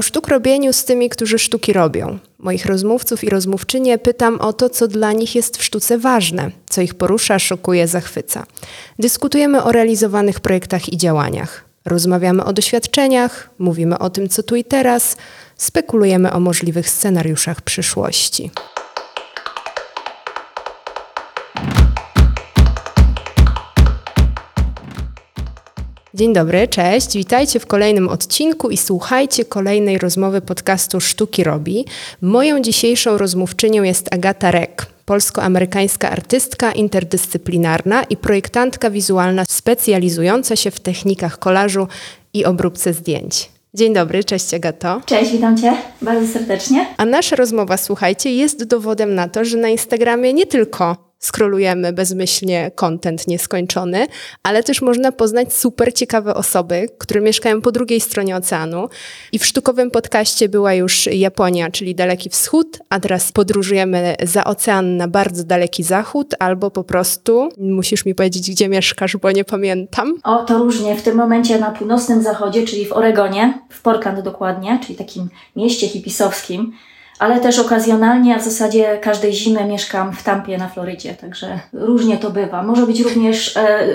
O sztukrobieniu z tymi, którzy sztuki robią. Moich rozmówców i rozmówczynie pytam o to, co dla nich jest w sztuce ważne, co ich porusza, szokuje, zachwyca. Dyskutujemy o realizowanych projektach i działaniach. Rozmawiamy o doświadczeniach, mówimy o tym, co tu i teraz, spekulujemy o możliwych scenariuszach przyszłości. Dzień dobry, cześć. Witajcie w kolejnym odcinku i słuchajcie kolejnej rozmowy podcastu Sztuki Robi. Moją dzisiejszą rozmówczynią jest Agata Rek, polsko-amerykańska artystka interdyscyplinarna i projektantka wizualna specjalizująca się w technikach kolażu i obróbce zdjęć. Dzień dobry, cześć Agato. Cześć, witam Cię bardzo serdecznie. A nasza rozmowa, słuchajcie, jest dowodem na to, że na Instagramie nie tylko skrolujemy bezmyślnie content nieskończony, ale też można poznać super ciekawe osoby, które mieszkają po drugiej stronie oceanu. I w sztukowym podcaście była już Japonia, czyli Daleki Wschód, a teraz podróżujemy za ocean na bardzo daleki zachód, albo po prostu musisz mi powiedzieć, gdzie mieszkasz, bo nie pamiętam. O, to różnie. W tym momencie na północnym zachodzie, czyli w Oregonie, w Portland dokładnie, czyli takim mieście hipisowskim, ale też okazjonalnie, a w zasadzie każdej zimy mieszkam w Tampie na Florydzie, także różnie to bywa. Może być również e,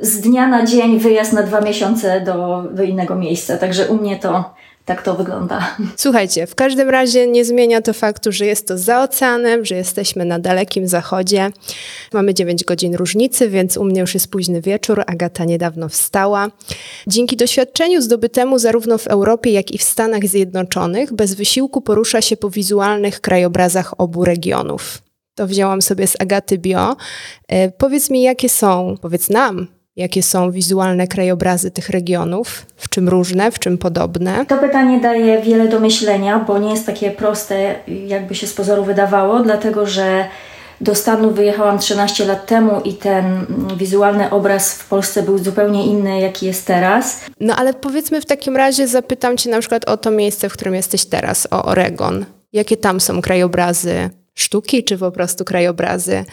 z dnia na dzień wyjazd na dwa miesiące do, do innego miejsca, także u mnie to tak to wygląda. Słuchajcie, w każdym razie nie zmienia to faktu, że jest to za oceanem, że jesteśmy na dalekim zachodzie. Mamy 9 godzin różnicy, więc u mnie już jest późny wieczór. Agata niedawno wstała. Dzięki doświadczeniu zdobytemu zarówno w Europie, jak i w Stanach Zjednoczonych, bez wysiłku porusza się po wizualnych krajobrazach obu regionów. To wzięłam sobie z Agaty Bio. E, powiedz mi, jakie są, powiedz nam, Jakie są wizualne krajobrazy tych regionów? W czym różne, w czym podobne? To pytanie daje wiele do myślenia, bo nie jest takie proste, jakby się z pozoru wydawało, dlatego że do Stanów wyjechałam 13 lat temu i ten wizualny obraz w Polsce był zupełnie inny, jaki jest teraz. No ale powiedzmy w takim razie, zapytam Cię na przykład o to miejsce, w którym jesteś teraz, o Oregon. Jakie tam są krajobrazy sztuki, czy po prostu krajobrazy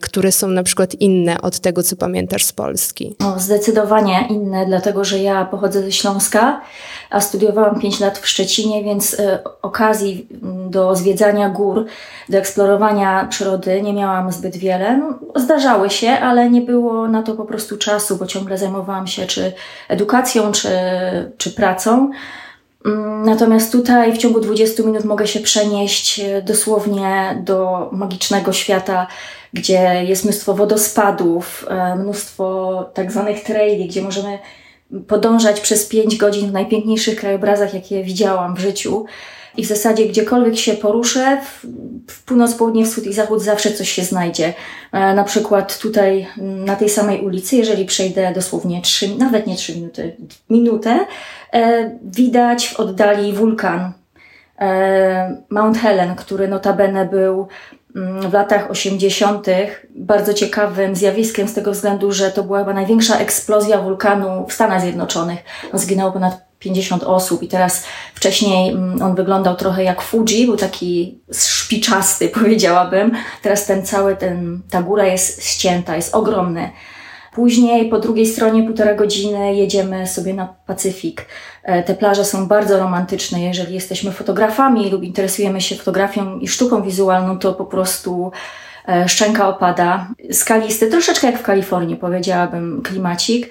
które są na przykład inne od tego, co pamiętasz z Polski? No, zdecydowanie inne, dlatego że ja pochodzę ze Śląska, a studiowałam 5 lat w Szczecinie, więc y, okazji do zwiedzania gór, do eksplorowania przyrody nie miałam zbyt wiele. No, zdarzały się, ale nie było na to po prostu czasu, bo ciągle zajmowałam się czy edukacją, czy, czy pracą. Mm, natomiast tutaj w ciągu 20 minut mogę się przenieść e, dosłownie do magicznego świata gdzie jest mnóstwo wodospadów, e, mnóstwo tak zwanych traili, gdzie możemy podążać przez 5 godzin w najpiękniejszych krajobrazach, jakie widziałam w życiu. I w zasadzie gdziekolwiek się poruszę, w, północ, południe, wschód i zachód zawsze coś się znajdzie. E, na przykład tutaj na tej samej ulicy, jeżeli przejdę dosłownie 3, nawet nie 3 minuty, minutę, e, widać w oddali wulkan. E, Mount Helen, który notabene był Mm, w latach 80. bardzo ciekawym zjawiskiem z tego względu, że to była chyba największa eksplozja wulkanu w Stanach Zjednoczonych. Zginęło ponad 50 osób i teraz wcześniej mm, on wyglądał trochę jak Fuji, był taki szpiczasty, powiedziałabym. Teraz ten cały, ten, ta góra jest ścięta, jest ogromny. Później po drugiej stronie półtora godziny jedziemy sobie na Pacyfik. E, te plaże są bardzo romantyczne. Jeżeli jesteśmy fotografami lub interesujemy się fotografią i sztuką wizualną, to po prostu e, szczęka opada. Skalisty, troszeczkę jak w Kalifornii, powiedziałabym, klimacik.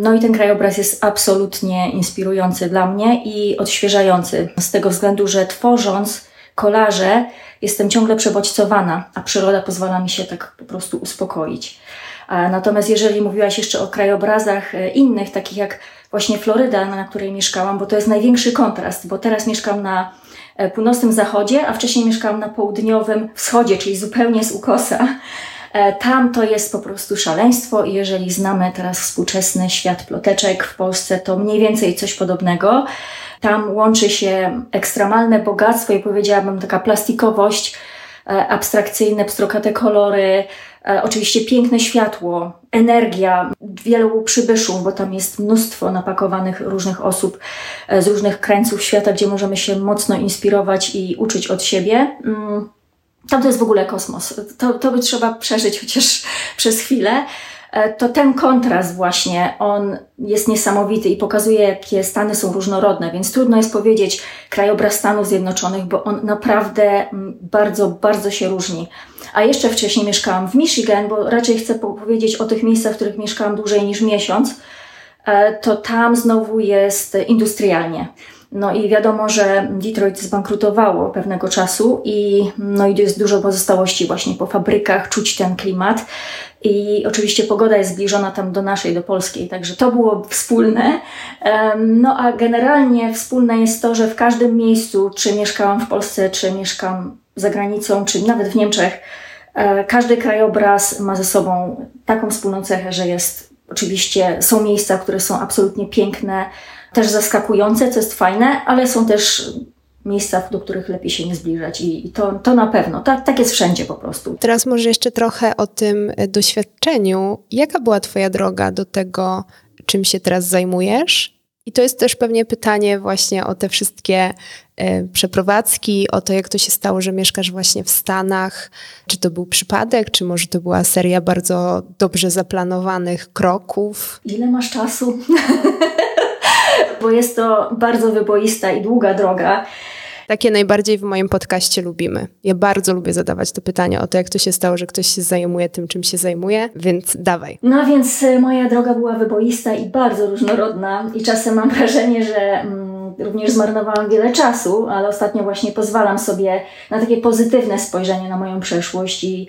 No i ten krajobraz jest absolutnie inspirujący dla mnie i odświeżający. Z tego względu, że tworząc kolaże jestem ciągle przebodźcowana, a przyroda pozwala mi się tak po prostu uspokoić. Natomiast jeżeli mówiłaś jeszcze o krajobrazach e, innych, takich jak właśnie Floryda, na której mieszkałam, bo to jest największy kontrast, bo teraz mieszkam na e, północnym zachodzie, a wcześniej mieszkałam na południowym wschodzie, czyli zupełnie z ukosa. E, tam to jest po prostu szaleństwo i jeżeli znamy teraz współczesny świat ploteczek w Polsce, to mniej więcej coś podobnego. Tam łączy się ekstremalne bogactwo i powiedziałabym taka plastikowość, abstrakcyjne, pstrokate kolory, E, oczywiście piękne światło, energia, wielu przybyszów, bo tam jest mnóstwo napakowanych różnych osób e, z różnych krańców świata, gdzie możemy się mocno inspirować i uczyć od siebie. Tam to jest w ogóle kosmos. To, to by trzeba przeżyć chociaż przez chwilę. e, to ten kontrast właśnie, on jest niesamowity i pokazuje, jakie Stany są różnorodne, więc trudno jest powiedzieć krajobraz Stanów Zjednoczonych, bo on naprawdę mm, bardzo, bardzo się różni. A jeszcze wcześniej mieszkałam w Michigan, bo raczej chcę powiedzieć o tych miejscach, w których mieszkałam dłużej niż miesiąc, e, to tam znowu jest industrialnie. No i wiadomo, że Detroit zbankrutowało pewnego czasu i, no i jest dużo pozostałości właśnie po fabrykach, czuć ten klimat. I oczywiście pogoda jest zbliżona tam do naszej, do polskiej, także to było wspólne. No a generalnie wspólne jest to, że w każdym miejscu, czy mieszkałam w Polsce, czy mieszkam za granicą, czy nawet w Niemczech, e, każdy krajobraz ma ze sobą taką wspólną cechę, że jest oczywiście, są miejsca, które są absolutnie piękne, też zaskakujące, co jest fajne, ale są też miejsca, do których lepiej się nie zbliżać i, i to, to na pewno. Tak, tak jest wszędzie po prostu. Teraz może jeszcze trochę o tym e, doświadczeniu. Jaka była Twoja droga do tego, czym się teraz zajmujesz? I to jest też pewnie pytanie właśnie o te wszystkie e, przeprowadzki, o to, jak to się stało, że mieszkasz właśnie w Stanach. Czy to był przypadek, czy może to była seria bardzo dobrze zaplanowanych kroków? Ile masz czasu? bo jest to bardzo wyboista i długa droga. Takie najbardziej w moim podcaście lubimy. Ja bardzo lubię zadawać to pytanie o to, jak to się stało, że ktoś się zajmuje tym, czym się zajmuje, więc dawaj. No więc y, moja droga była wyboista i bardzo różnorodna i czasem mam wrażenie, że mm, również zmarnowałam wiele czasu, ale ostatnio właśnie pozwalam sobie na takie pozytywne spojrzenie na moją przeszłość i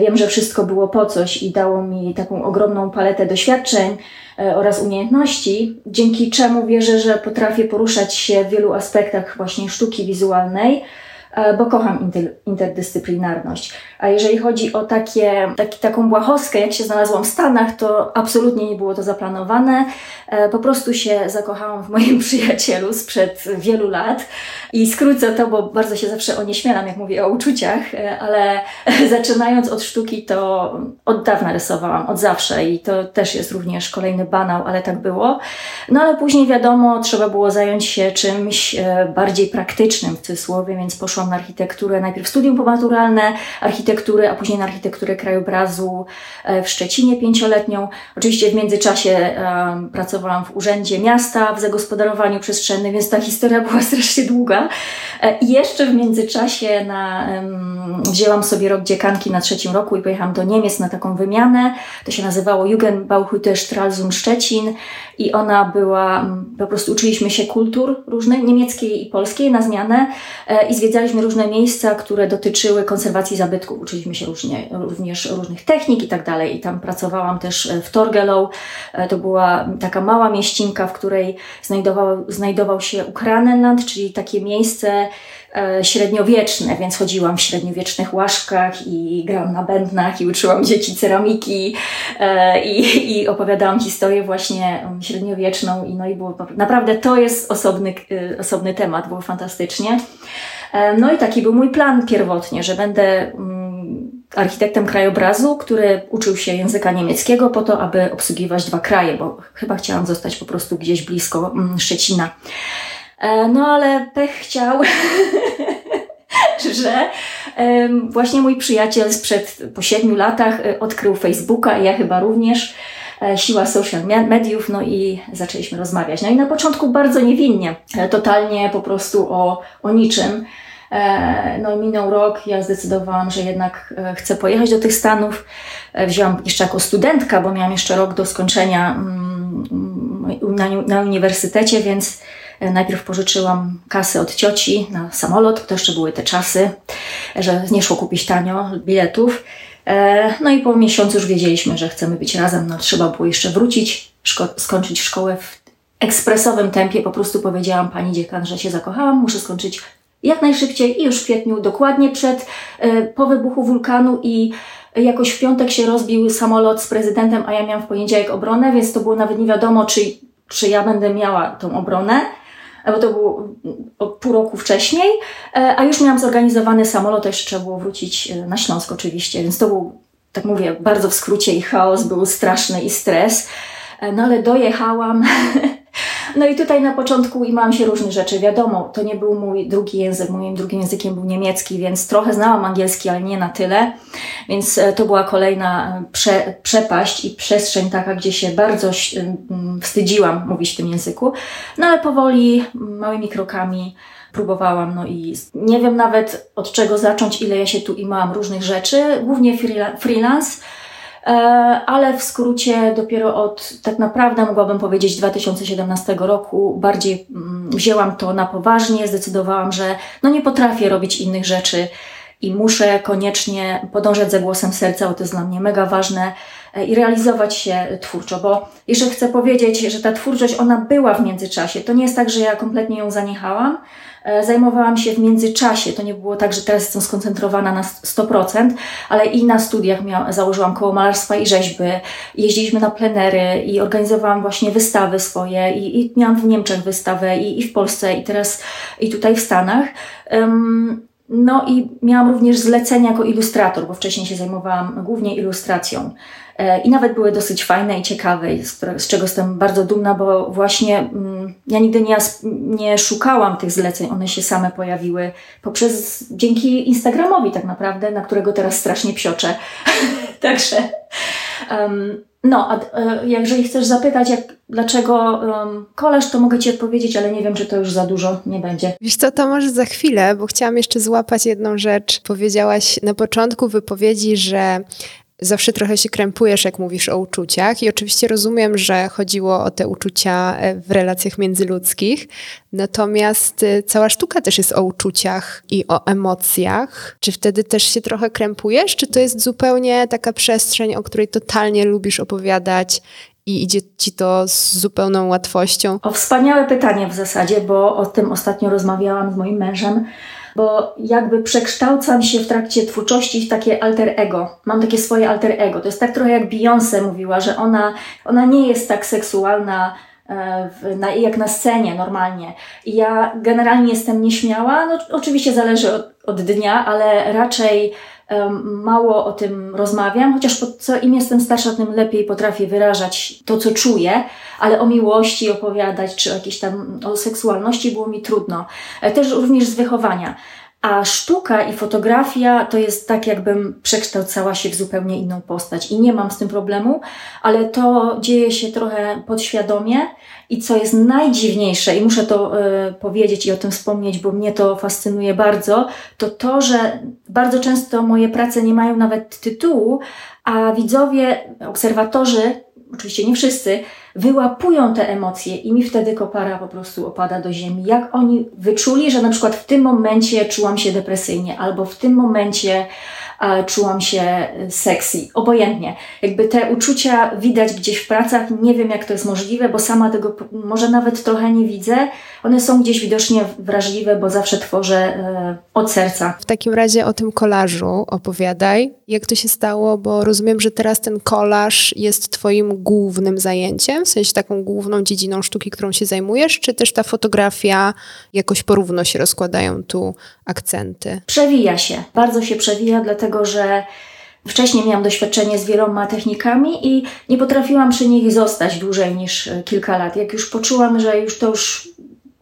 wiem, że wszystko było po coś i dało mi taką ogromną paletę doświadczeń, E, oraz umiejętności, dzięki czemu wierzę, że potrafię poruszać się w wielu aspektach właśnie sztuki wizualnej, e, bo kocham interdyscyplinarność. A jeżeli chodzi o takie, taki, taką błahostkę, jak się znalazłam w Stanach, to absolutnie nie było to zaplanowane. E, po prostu się zakochałam w moim przyjacielu sprzed wielu lat. I skrócę to, bo bardzo się zawsze o nie śmielam, jak mówię o uczuciach, e, ale zaczynając od sztuki, to od dawna rysowałam, od zawsze i to też jest również kolejny banał, ale tak było. No ale później wiadomo, trzeba było zająć się czymś e, bardziej praktycznym w cudzysłowie, więc poszłam na architekturę, najpierw studium pomaturalne architektury, a później na architekturę krajobrazu e, w Szczecinie pięcioletnią. Oczywiście w międzyczasie pracowałam w Urzędzie Miasta w zagospodarowaniu przestrzennym, więc ta historia była strasznie długa. E, I jeszcze w międzyczasie na, wzięłam sobie rok dziekanki na trzecim roku i pojechałam do Niemiec na taką wymianę. To się nazywało Jugendbauhütte Stralsund Szczecin i ona była, po prostu uczyliśmy się kultur różnych, niemieckiej i polskiej na zmianę e, i zwiedzaliśmy różne miejsca, które dotyczyły konserwacji zabytków. Uczyliśmy się różnie, również różnych technik i tak dalej. I tam pracowałam też e, w Torgelow. To była taka mała mieścinka, w której znajdował, znajdował się Ukranenland, czyli takie miejsce e, średniowieczne, więc chodziłam w średniowiecznych łaszkach i grałam na bębnach i uczyłam dzieci ceramiki e, i, i opowiadałam historię właśnie średniowieczną i no i było naprawdę to jest osobny, e, osobny temat, było fantastycznie. No i taki był mój plan pierwotnie, że będę mm, architektem krajobrazu, który uczył się języka niemieckiego po to, aby obsługiwać dwa kraje, bo chyba chciałam zostać po prostu gdzieś blisko mm, Szczecina. E, no ale pech chciał, że właśnie mój przyjaciel sprzed po siedmiu latach e, odkrył Facebooka i ja chyba również e, siła social mediów, no i zaczęliśmy rozmawiać. No i na początku bardzo niewinnie, totalnie po prostu o, o niczym. No minął rok, ja zdecydowałam, że jednak chcę pojechać do tych Stanów. Wziąłam jeszcze jako studentka, bo miałam jeszcze rok do skończenia mm, mm, na, na uniwersytecie, więc E, najpierw pożyczyłam kasę od cioci na samolot, to jeszcze były te czasy, że nie szło kupić tanio biletów. E, no i po miesiącu już wiedzieliśmy, że chcemy być razem, no trzeba było jeszcze wrócić, szko skończyć szkołę w ekspresowym tempie. Po prostu powiedziałam pani dziekan, że się zakochałam, muszę skończyć jak najszybciej i już w kwietniu, dokładnie przed, e, po wybuchu wulkanu i jakoś w piątek się rozbił samolot z prezydentem, a ja miałam w poniedziałek obronę, więc to było nawet nie wiadomo, czy, czy ja będę miała tą obronę bo to było pół roku wcześniej, e, a już miałam zorganizowany samolot, jeszcze trzeba było wrócić e, na Śląsk oczywiście, więc to był, tak mówię, bardzo w skrócie i chaos, był straszny i stres. E, no ale dojechałam, No i tutaj na początku imałam się różnych rzeczy. Wiadomo, to nie był mój drugi język. Moim drugim językiem był niemiecki, więc trochę znałam angielski, ale nie na tyle. Więc e, to była kolejna e, prze, przepaść i przestrzeń taka, gdzie się bardzo wstydziłam mówić w tym języku. No ale powoli, małymi krokami próbowałam, no i nie wiem nawet od czego zacząć, ile ja się tu imałam różnych rzeczy, głównie freelance, ale w skrócie dopiero od, tak naprawdę mogłabym powiedzieć 2017 roku. Bardziej mm, wzięłam to na poważnie, zdecydowałam, że no nie potrafię robić innych rzeczy i muszę koniecznie podążać za głosem serca, bo to jest dla mnie mega ważne. e, i realizować się twórczo, bo jeszcze chcę powiedzieć, że ta twórczość, ona była w międzyczasie. To nie jest tak, że ja kompletnie ją zaniechałam, E, zajmowałam się w międzyczasie. To nie było tak, że teraz jestem skoncentrowana na 100%, ale i na studiach miał, założyłam koło malarstwa i rzeźby. Jeździliśmy na plenery i organizowałam właśnie wystawy swoje i, i miałam w Niemczech wystawę i, i w Polsce i teraz i tutaj w Stanach. Um, no i miałam również zlecenia jako ilustrator, bo wcześniej się zajmowałam głównie ilustracją. E, I nawet były dosyć fajne i ciekawe, z, czego jestem bardzo dumna, bo właśnie mm, ja nigdy nie, nie szukałam tych zleceń, one się same pojawiły poprzez, dzięki Instagramowi tak naprawdę, na którego teraz strasznie psioczę. Także, um, no, a e, jeżeli chcesz zapytać, jak, dlaczego um, koleż, to mogę Ci odpowiedzieć, ale nie wiem, czy to już za dużo nie będzie. Wiesz co, to może za chwilę, bo chciałam jeszcze złapać jedną rzecz. Powiedziałaś na początku wypowiedzi, że zawsze trochę się krępujesz, jak mówisz o uczuciach. I oczywiście rozumiem, że chodziło o te uczucia e, w relacjach międzyludzkich. Natomiast e, cała sztuka też jest o uczuciach i o emocjach. Czy wtedy też się trochę krępujesz? Czy to jest zupełnie taka przestrzeń, o której totalnie lubisz opowiadać i idzie ci to z zupełną łatwością? O wspaniałe pytanie w zasadzie, bo o tym ostatnio rozmawiałam z moim mężem bo jakby przekształcam się w trakcie twórczości w takie alter ego. Mam takie swoje alter ego. To jest tak trochę jak Beyoncé mówiła, że ona, ona nie jest tak seksualna e, w, na, jak na scenie normalnie. I ja generalnie jestem nieśmiała, no oczywiście zależy od, od dnia, ale raczej mało o tym rozmawiam, chociaż po co im jestem starsza, tym lepiej potrafię wyrażać to, co czuję, ale o miłości opowiadać, czy o jakiejś tam, o seksualności było mi trudno. E, też również z wychowania. A sztuka i fotografia to jest tak, jakbym przekształcała się w zupełnie inną postać. I nie mam z tym problemu, ale to dzieje się trochę podświadomie. I co jest najdziwniejsze, i muszę to y, powiedzieć i o tym wspomnieć, bo mnie to fascynuje bardzo, to to, że bardzo często moje prace nie mają nawet tytułu, a widzowie, obserwatorzy, oczywiście nie wszyscy, wyłapują te emocje i mi wtedy kopara po prostu opada do ziemi. Jak oni wyczuli, że na przykład w tym momencie czułam się depresyjnie, albo w tym momencie czułam się sexy, obojętnie. Jakby te uczucia widać gdzieś w pracach, nie wiem jak to jest możliwe, bo sama tego może nawet trochę nie widzę. One są gdzieś widocznie wrażliwe, bo zawsze tworzę e, od serca. W takim razie o tym kolażu opowiadaj. Jak to się stało, bo rozumiem, że teraz ten kolaż jest twoim głównym zajęciem, w sensie taką główną dziedziną sztuki, którą się zajmujesz, czy też ta fotografia jakoś porówno się rozkładają tu akcenty? Przewija się, bardzo się przewija, dlatego że Wcześniej miałam doświadczenie z wieloma technikami i nie potrafiłam przy nich zostać dłużej niż e, kilka lat. Jak już poczułam, że już to już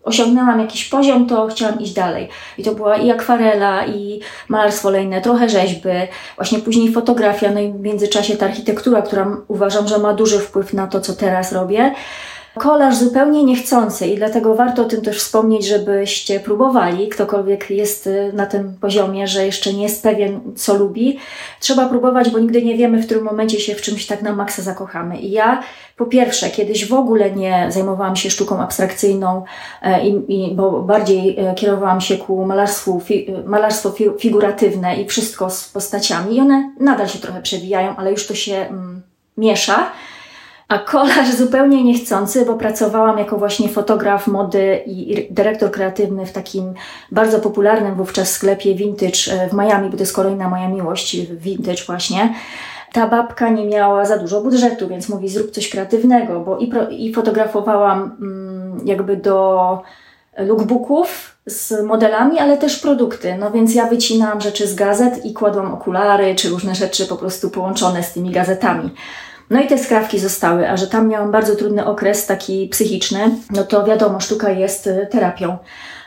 osiągnęłam jakiś poziom, to chciałam iść dalej. I to była i akwarela, i malarstwo olejne, trochę rzeźby, właśnie później fotografia, no i w międzyczasie ta architektura, która uważam, że ma duży wpływ na to, co teraz robię. Kolaż zupełnie niechcący i dlatego warto o tym też wspomnieć, żebyście próbowali, ktokolwiek jest y, na tym poziomie, że jeszcze nie jest pewien, co lubi. Trzeba próbować, bo nigdy nie wiemy, w którym momencie się w czymś tak na maksa zakochamy. I ja po pierwsze, kiedyś w ogóle nie zajmowałam się sztuką abstrakcyjną, e, i, i, bo bardziej e, kierowałam się ku malarstwu, fi, malarstwo fi, figuratywne i wszystko z postaciami. I one nadal się trochę przewijają, ale już to się mm, miesza. A kolaż zupełnie niechcący, bo pracowałam jako właśnie fotograf mody i dyrektor kreatywny w takim bardzo popularnym wówczas sklepie Vintage e, w Miami, bo to jest kolejna moja miłość, Vintage właśnie. Ta babka nie miała za dużo budżetu, więc mówi zrób coś kreatywnego, bo i, pro, i fotografowałam mm, jakby do lookbooków z modelami, ale też produkty. No więc ja wycinałam rzeczy z gazet i kładłam okulary czy różne rzeczy po prostu połączone z tymi gazetami. No i te skrawki zostały, a że tam miałam bardzo trudny okres taki psychiczny, no to wiadomo, sztuka jest y, terapią.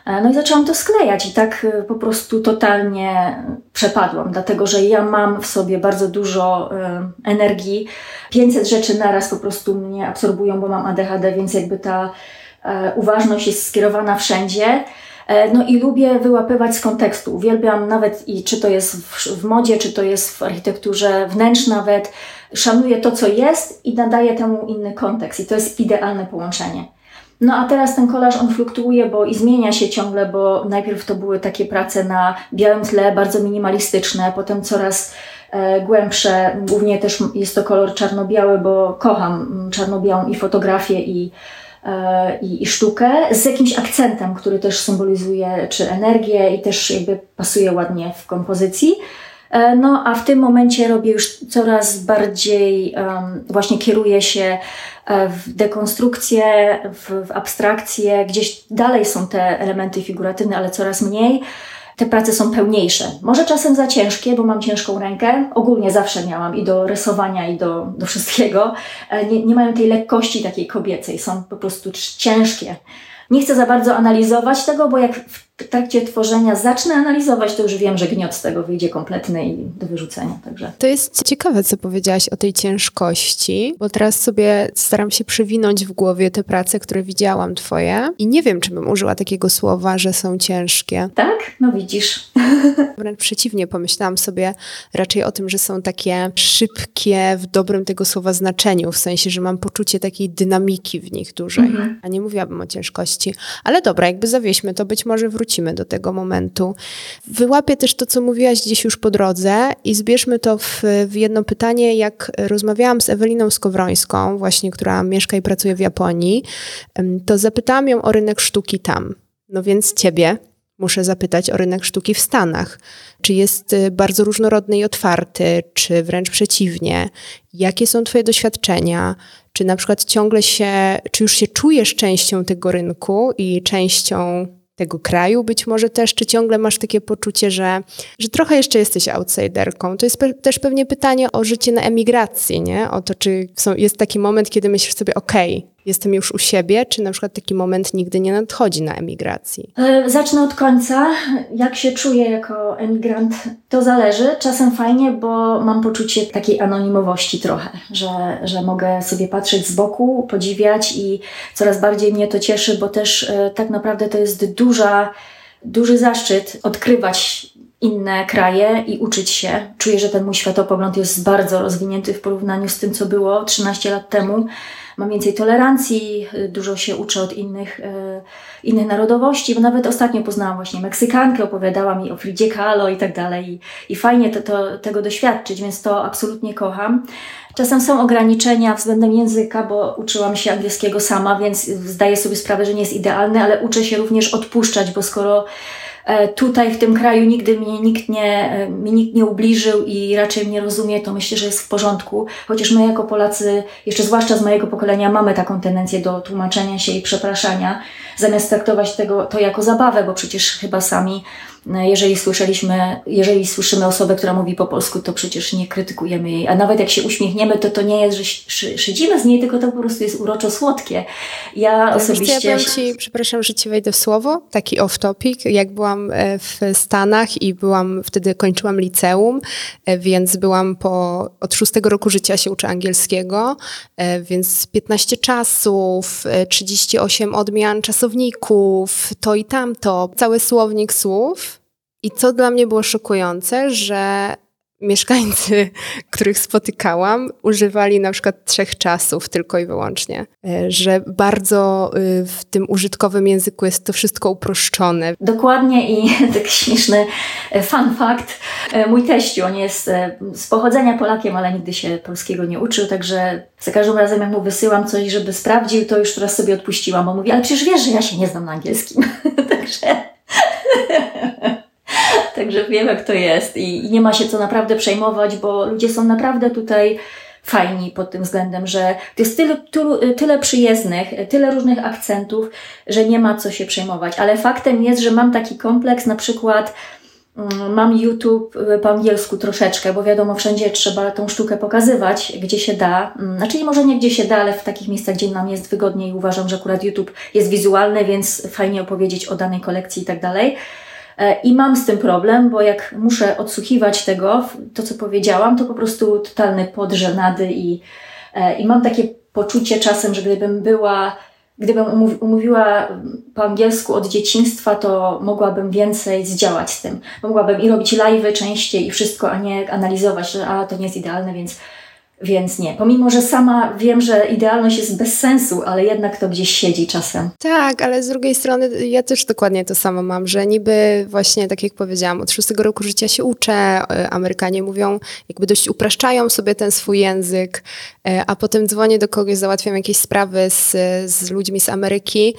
E, no i zaczęłam to sklejać i tak y, po prostu totalnie przepadłam, dlatego że ja mam w sobie bardzo dużo y, energii. 500 rzeczy naraz po prostu mnie absorbują, bo mam ADHD, więc jakby ta e, uważność jest skierowana wszędzie. E, no i lubię wyłapywać z kontekstu. Uwielbiam nawet i czy to jest w, w modzie, czy to jest w architekturze wnętrz nawet. Szanuję to, co jest i nadaję temu inny kontekst. I to jest idealne połączenie. No a teraz ten kolaż on fluktuuje, bo i zmienia się ciągle, bo najpierw to były takie prace na białym tle, bardzo minimalistyczne, potem coraz e, głębsze. Głównie też jest to kolor czarno-biały, bo kocham mm, czarno-białą i fotografię i i, i sztukę z jakimś akcentem, który też symbolizuje czy energię i też jakby pasuje ładnie w kompozycji. E, no, a w tym momencie robię już coraz bardziej, um, właśnie kieruję się e, w dekonstrukcję, w, w abstrakcję. Gdzieś dalej są te elementy figuratywne, ale coraz mniej te prace są pełniejsze. Może czasem za ciężkie, bo mam ciężką rękę. Ogólnie zawsze miałam i do rysowania, i do, do wszystkiego. E, nie, nie mają tej lekkości takiej kobiecej, są po prostu ciężkie. Nie chcę za bardzo analizować tego, bo jak trakcie tworzenia zacznę analizować, to już wiem, że gniot z tego wyjdzie kompletny i do wyrzucenia. Także. To jest ciekawe, co powiedziałaś o tej ciężkości, bo teraz sobie staram się przywinąć w głowie te prace, które widziałam twoje i nie wiem, czy bym użyła takiego słowa, że są ciężkie. Tak? No widzisz. Wręcz przeciwnie, pomyślałam sobie raczej o tym, że są takie szybkie w dobrym tego słowa znaczeniu, w sensie, że mam poczucie takiej dynamiki w nich dużej, mhm. a nie mówiłabym o ciężkości. Ale dobra, jakby zawieźmy, to być może wrócimy wrócimy do tego momentu. Wyłapię też to, co mówiłaś gdzieś już po drodze i zbierzmy to w, w jedno pytanie. Jak rozmawiałam z Eweliną Skowrońską, właśnie, która mieszka i pracuje w Japonii, to zapytałam ją o rynek sztuki tam. No więc ciebie muszę zapytać o rynek sztuki w Stanach. Czy jest y, bardzo różnorodny i otwarty, czy wręcz przeciwnie? Jakie są Twoje doświadczenia? Czy na przykład ciągle się, czy już się czujesz częścią tego rynku i częścią tego kraju być może też, czy ciągle masz takie poczucie, że, że trochę jeszcze jesteś outsiderką? To jest pe też pewnie pytanie o życie na emigracji, nie? O to, czy są, jest taki moment, kiedy myślisz sobie, okej, okay, jestem już u siebie, czy na przykład taki moment nigdy nie nadchodzi na emigracji? E, zacznę od końca. Jak się czuję jako emigrant, to zależy. Czasem fajnie, bo mam poczucie takiej anonimowości trochę, że, że mogę sobie patrzeć z boku, podziwiać i coraz bardziej mnie to cieszy, bo też e, tak naprawdę to jest duża, duży zaszczyt odkrywać inne kraje i uczyć się. Czuję, że ten mój światopogląd jest bardzo rozwinięty w porównaniu z tym, co było 13 lat temu mam więcej tolerancji, dużo się uczę od innych, e, innych narodowości, bo nawet ostatnio poznałam właśnie Meksykankę, opowiadała mi o Fridzie Kahlo i tak dalej i, i fajnie to, to, tego doświadczyć, więc to absolutnie kocham. Czasem są ograniczenia względem języka, bo uczyłam się angielskiego sama, więc zdaję sobie sprawę, że nie jest idealny, ale uczę się również odpuszczać, bo skoro tutaj w tym kraju nigdy mnie nikt nie, e, mi nikt nie ubliżył i raczej mnie rozumie, to myślę, że jest w porządku. Chociaż my jako Polacy, jeszcze zwłaszcza z mojego pokolenia, mamy taką tendencję do tłumaczenia się i przepraszania, zamiast traktować tego to jako zabawę, bo przecież chyba sami jeżeli słyszeliśmy, jeżeli słyszymy osobę, która mówi po polsku, to przecież nie krytykujemy jej. A nawet jak się uśmiechniemy, to to nie jest, że szydzimy z niej, tylko to po prostu jest uroczo słodkie. Ja osobiście... Ja ci, przepraszam, że ci wejdę w słowo, taki off topic. Jak byłam e, w Stanach i byłam, wtedy kończyłam liceum, e, więc byłam po, od szóstego roku życia się uczę angielskiego, e, więc 15 czasów, 38 odmian czasowników, to i tamto, cały słownik słów i co dla mnie było szokujące, że mieszkańcy, których spotykałam, używali na przykład trzech czasów tylko i wyłącznie. E, że bardzo y, w tym użytkowym języku jest to wszystko uproszczone. Dokładnie i taki śmieszny e, fun fact. E, mój teściu, on jest z pochodzenia Polakiem, ale nigdy się polskiego nie uczył, także za każdym razem jak mu wysyłam coś, żeby sprawdził, to już teraz sobie odpuściłam. On mówi, ale przecież wiesz, że ja się nie znam na angielskim. także... Także wiem, jak to jest i, nie ma się co naprawdę przejmować, bo ludzie są naprawdę tutaj fajni pod tym względem, że to jest tyle, tyle przyjezdnych, tyle różnych akcentów, że nie ma co się przejmować. Ale faktem jest, że mam taki kompleks na przykład Mm, mam YouTube y, po angielsku troszeczkę, bo wiadomo, wszędzie trzeba tą sztukę pokazywać, gdzie się da. Mm, znaczy, może nie gdzie się da, ale w takich miejscach, gdzie nam jest wygodniej. Uważam, że akurat YouTube jest wizualny, więc fajnie opowiedzieć o danej kolekcji i tak dalej. E, I mam z tym problem, bo jak muszę odsłuchiwać tego, to co powiedziałam, to po prostu totalny podżenady i, e, i mam takie poczucie czasem, że gdybym była Gdybym umówiła po angielsku od dzieciństwa, to mogłabym więcej zdziałać z tym. Mogłabym i robić live'y częściej i wszystko, a nie analizować, że a, to nie jest idealne, więc więc nie. Pomimo, że sama wiem, że idealność jest bez sensu, ale jednak to gdzieś siedzi czasem. Tak, ale z drugiej strony ja też dokładnie to samo mam, że niby właśnie, tak jak powiedziałam, od szóstego roku życia się uczę. E, Amerykanie mówią, jakby dość upraszczają sobie ten swój język, e, a potem dzwonię do kogoś, załatwiam jakieś sprawy z, z ludźmi z Ameryki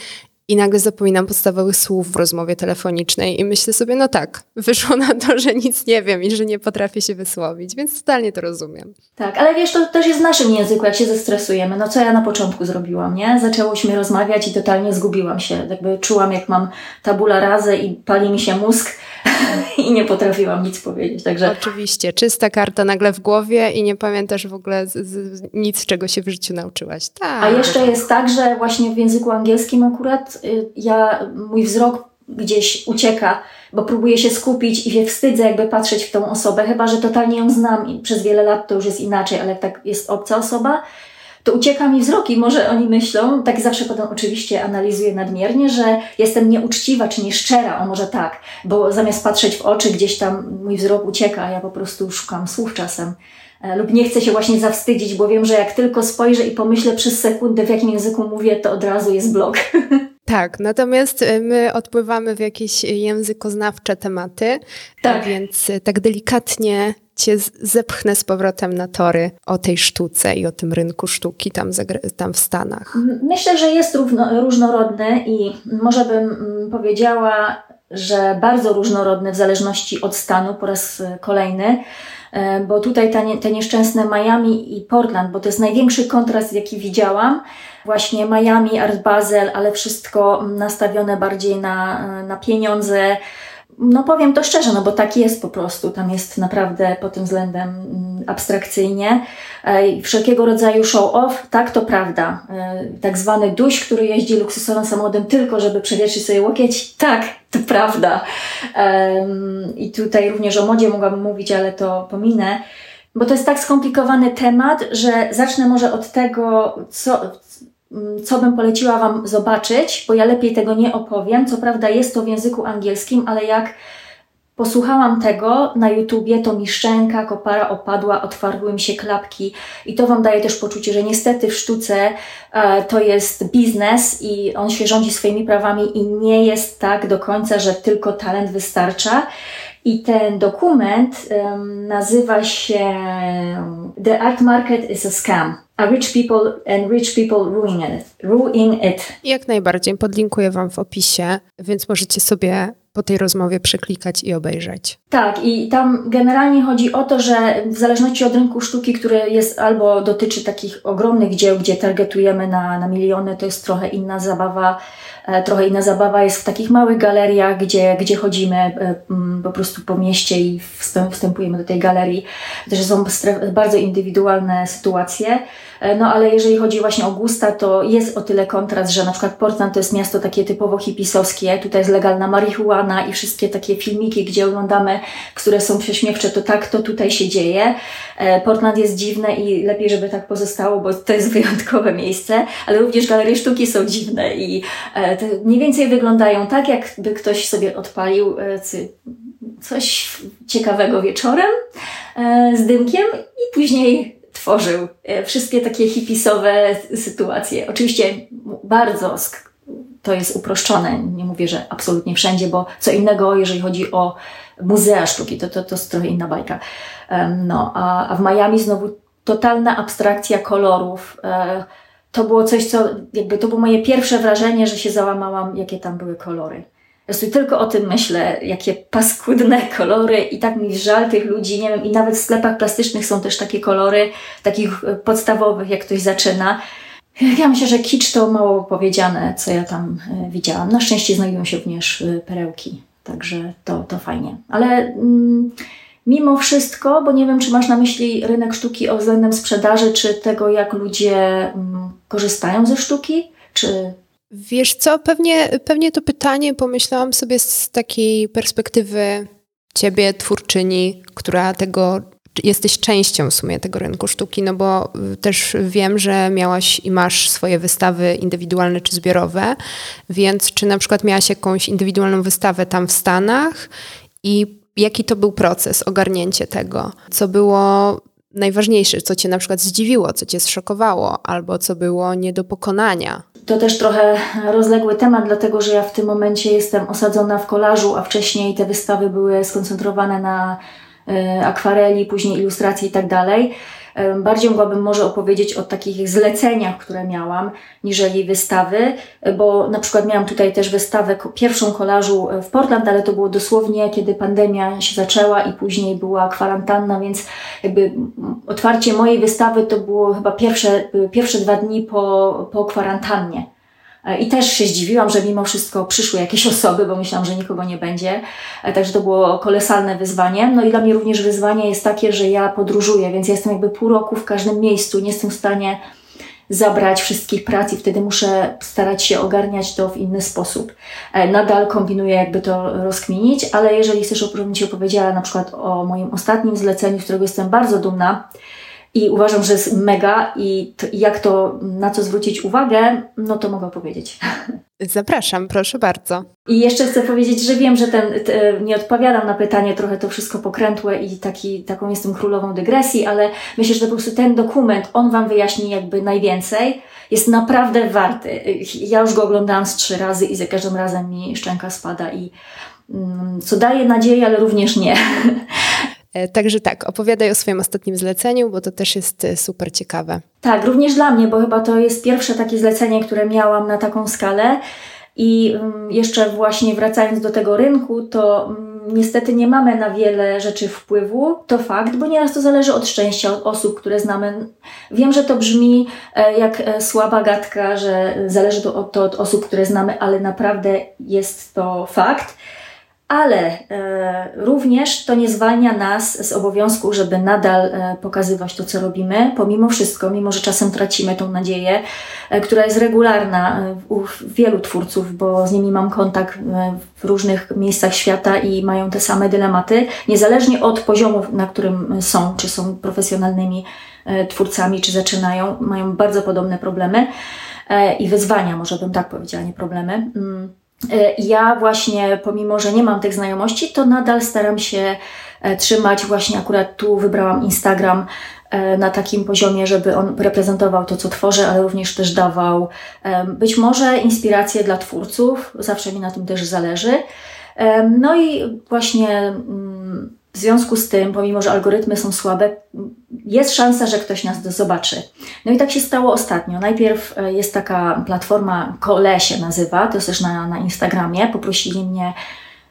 i nagle zapominam podstawowych słów w rozmowie telefonicznej i myślę sobie, no tak, wyszło na to, że nic nie wiem i że nie potrafię się wysłowić, więc totalnie to rozumiem. Tak, ale wiesz, to też jest w naszym języku, jak się zestresujemy. No co ja na początku zrobiłam, nie? Zaczęłyśmy rozmawiać i totalnie zgubiłam się. Jakby czułam, jak mam tabula razę i pali mi się mózg i nie potrafiłam nic powiedzieć. Także... Oczywiście, czysta karta nagle w głowie i nie pamiętasz w ogóle z, z, nic, czego się w życiu nauczyłaś. Tak. A jeszcze jest tak, że właśnie w języku angielskim akurat y, ja, mój wzrok gdzieś ucieka, bo próbuję się skupić i się wstydzę jakby patrzeć w tą osobę, chyba że totalnie ją znam i przez wiele lat to już jest inaczej, ale jak tak jest obca osoba, to ucieka mi wzrok i może oni myślą, tak zawsze potem oczywiście analizuję nadmiernie, że jestem nieuczciwa czy nieszczera, o może tak, bo zamiast patrzeć w oczy gdzieś tam mój wzrok ucieka, a ja po prostu szukam słów czasem. E, lub nie chcę się właśnie zawstydzić, bo wiem, że jak tylko spojrzę i pomyślę przez sekundę, w jakim języku mówię, to od razu jest blok. Tak, natomiast e, my odpływamy w jakieś językoznawcze tematy, tak. więc e, tak delikatnie cię zepchnę z powrotem na tory o tej sztuce i o tym rynku sztuki tam, tam w Stanach. Myślę, że jest równo, różnorodny i może bym powiedziała, że bardzo różnorodny w zależności od stanu po raz kolejny. E, bo tutaj te, te nieszczęsne Miami i Portland, bo to jest największy kontrast, jaki widziałam. Właśnie Miami, Art Basel, ale wszystko nastawione bardziej na, na pieniądze, no powiem to szczerze, no bo tak jest po prostu. Tam jest naprawdę pod tym względem mm, abstrakcyjnie. Wszelkiego rodzaju show-off, tak to prawda. Tak zwany duś, który jeździ luksusowym samochodem tylko, żeby przewietrzyć sobie łokieć, tak, to prawda. I tutaj również o modzie mogłabym mówić, ale to pominę. Bo to jest tak skomplikowany temat, że zacznę może od tego, co, co bym poleciła Wam zobaczyć, bo ja lepiej tego nie opowiem. Co prawda jest to w języku angielskim, ale jak posłuchałam tego na YouTubie, to mi szczęka, kopara opadła, otwarły mi się klapki i to Wam daje też poczucie, że niestety w sztuce e, to jest biznes i on się rządzi swoimi prawami i nie jest tak do końca, że tylko talent wystarcza. I ten dokument um, nazywa się The Art Market is a Scam. A rich people and rich people ruin it. Ruin it. Jak najbardziej. Podlinkuję Wam w opisie, więc możecie sobie po tej rozmowie przeklikać i obejrzeć. Tak, i tam generalnie chodzi o to, że w zależności od rynku sztuki, który jest albo dotyczy takich ogromnych dzieł, gdzie targetujemy na, na miliony, to jest trochę inna zabawa E, trochę inna zabawa jest w takich małych galeriach, gdzie, gdzie chodzimy e, po prostu po mieście i wstępujemy do tej galerii. Też są bardzo indywidualne sytuacje. E, no ale jeżeli chodzi właśnie o gusta, to jest o tyle kontrast, że na przykład Portland to jest miasto takie typowo hipisowskie, tutaj jest legalna marihuana i wszystkie takie filmiki, gdzie oglądamy, które są prześmiewcze, to tak to tutaj się dzieje. Portland jest dziwne i lepiej, żeby tak pozostało, bo to jest wyjątkowe miejsce, ale również galerie sztuki są dziwne i mniej więcej wyglądają tak, jakby ktoś sobie odpalił e, coś ciekawego wieczorem e, z dymkiem i później tworzył e, wszystkie takie hipisowe sytuacje. Oczywiście bardzo to jest uproszczone. Nie mówię, że absolutnie wszędzie, bo co innego, jeżeli chodzi o muzea sztuki, to, to, to jest trochę inna bajka. No, a, a w Miami znowu totalna abstrakcja kolorów to było coś, co jakby to było moje pierwsze wrażenie, że się załamałam, jakie tam były kolory. Po prostu tylko o tym myślę, jakie paskudne kolory i tak mi żal tych ludzi, nie wiem, i nawet w sklepach plastycznych są też takie kolory, takich e, podstawowych, jak ktoś zaczyna. Ja myślę, że kicz to mało powiedziane, co ja tam e, widziałam. Na szczęście znajdują się również e, perełki. Także to, to fajnie. Ale mm, mimo wszystko, bo nie wiem, czy masz na myśli rynek sztuki względem sprzedaży, czy tego, jak ludzie mm, korzystają ze sztuki, czy Wiesz co, pewnie, pewnie to pytanie pomyślałam sobie z takiej perspektywy ciebie, twórczyni, która tego jesteś częścią w sumie tego rynku sztuki, no bo y, też wiem, że miałaś i masz swoje wystawy indywidualne czy zbiorowe, więc czy na przykład miałaś jakąś indywidualną wystawę tam w Stanach i jaki to był proces, ogarnięcie tego? Co było najważniejsze, co cię na przykład zdziwiło, co cię zszokowało, albo co było nie do pokonania? To też trochę rozległy temat, dlatego że ja w tym momencie jestem osadzona w kolażu, a wcześniej te wystawy były skoncentrowane na y, akwareli, później ilustracji i tak dalej. Bardziej mogłabym może opowiedzieć o takich zleceniach, które miałam, niżeli wystawy, bo na przykład miałam tutaj też wystawę, pierwszą kolażu w Portland, ale to było dosłownie, kiedy pandemia się zaczęła i później była kwarantanna, więc jakby otwarcie mojej wystawy to było chyba pierwsze, pierwsze dwa dni po, po kwarantannie. E, I też się zdziwiłam, że mimo wszystko przyszły jakieś osoby, bo myślałam, że nikogo nie będzie. E, także to było kolosalne wyzwanie. No i dla mnie również wyzwanie jest takie, że ja podróżuję, więc ja jestem jakby pół roku w każdym miejscu, nie jestem w stanie zabrać wszystkich prac i wtedy muszę starać się ogarniać to w inny sposób. E, nadal kombinuję, jakby to rozkminić, ale jeżeli chcesz, żebym Ci opowiedziała na przykład o moim ostatnim zleceniu, z którego jestem bardzo dumna, i uważam, że jest mega i to, jak to, na co zwrócić uwagę, no to mogę powiedzieć. Zapraszam, proszę bardzo. I jeszcze chcę powiedzieć, że wiem, że ten, te, nie odpowiadam na pytanie, trochę to wszystko pokrętłe i taki, taką jestem królową dygresji, ale myślę, że po prostu ten dokument, on Wam wyjaśni jakby najwięcej. Jest naprawdę warty. Ja już go oglądałam z trzy razy i za każdym razem mi szczęka spada i mm, co daje nadzieję, ale również nie. E, także tak, opowiadaj o swoim ostatnim zleceniu, bo to też jest e, super ciekawe. Tak, również dla mnie, bo chyba to jest pierwsze takie zlecenie, które miałam na taką skalę. I mm, jeszcze właśnie wracając do tego rynku, to mm, niestety nie mamy na wiele rzeczy wpływu, to fakt, bo nieraz to zależy od szczęścia, od osób, które znamy. Wiem, że to brzmi e, jak słaba gadka, że zależy to od, to od osób, które znamy, ale naprawdę jest to fakt ale e, również to nie zwalnia nas z obowiązku, żeby nadal e, pokazywać to, co robimy, pomimo wszystko, mimo że czasem tracimy tą nadzieję, e, która jest regularna u wielu twórców, bo z nimi mam kontakt w różnych miejscach świata i mają te same dylematy, niezależnie od poziomu, na którym są, czy są profesjonalnymi twórcami, czy zaczynają, mają bardzo podobne problemy i wyzwania, może bym tak powiedziała, nie problemy. E, ja właśnie, pomimo że nie mam tych znajomości, to nadal staram się e, trzymać, właśnie akurat tu wybrałam Instagram e, na takim poziomie, żeby on reprezentował to, co tworzę, ale również też dawał być może inspirację dla twórców, zawsze mi na tym też zależy. No i właśnie mm, w związku z tym, pomimo że algorytmy są słabe, jest szansa, że ktoś nas zobaczy. No i tak się stało ostatnio. Najpierw e, jest taka platforma Kole się nazywa, to jest też na, na Instagramie. Poprosili mnie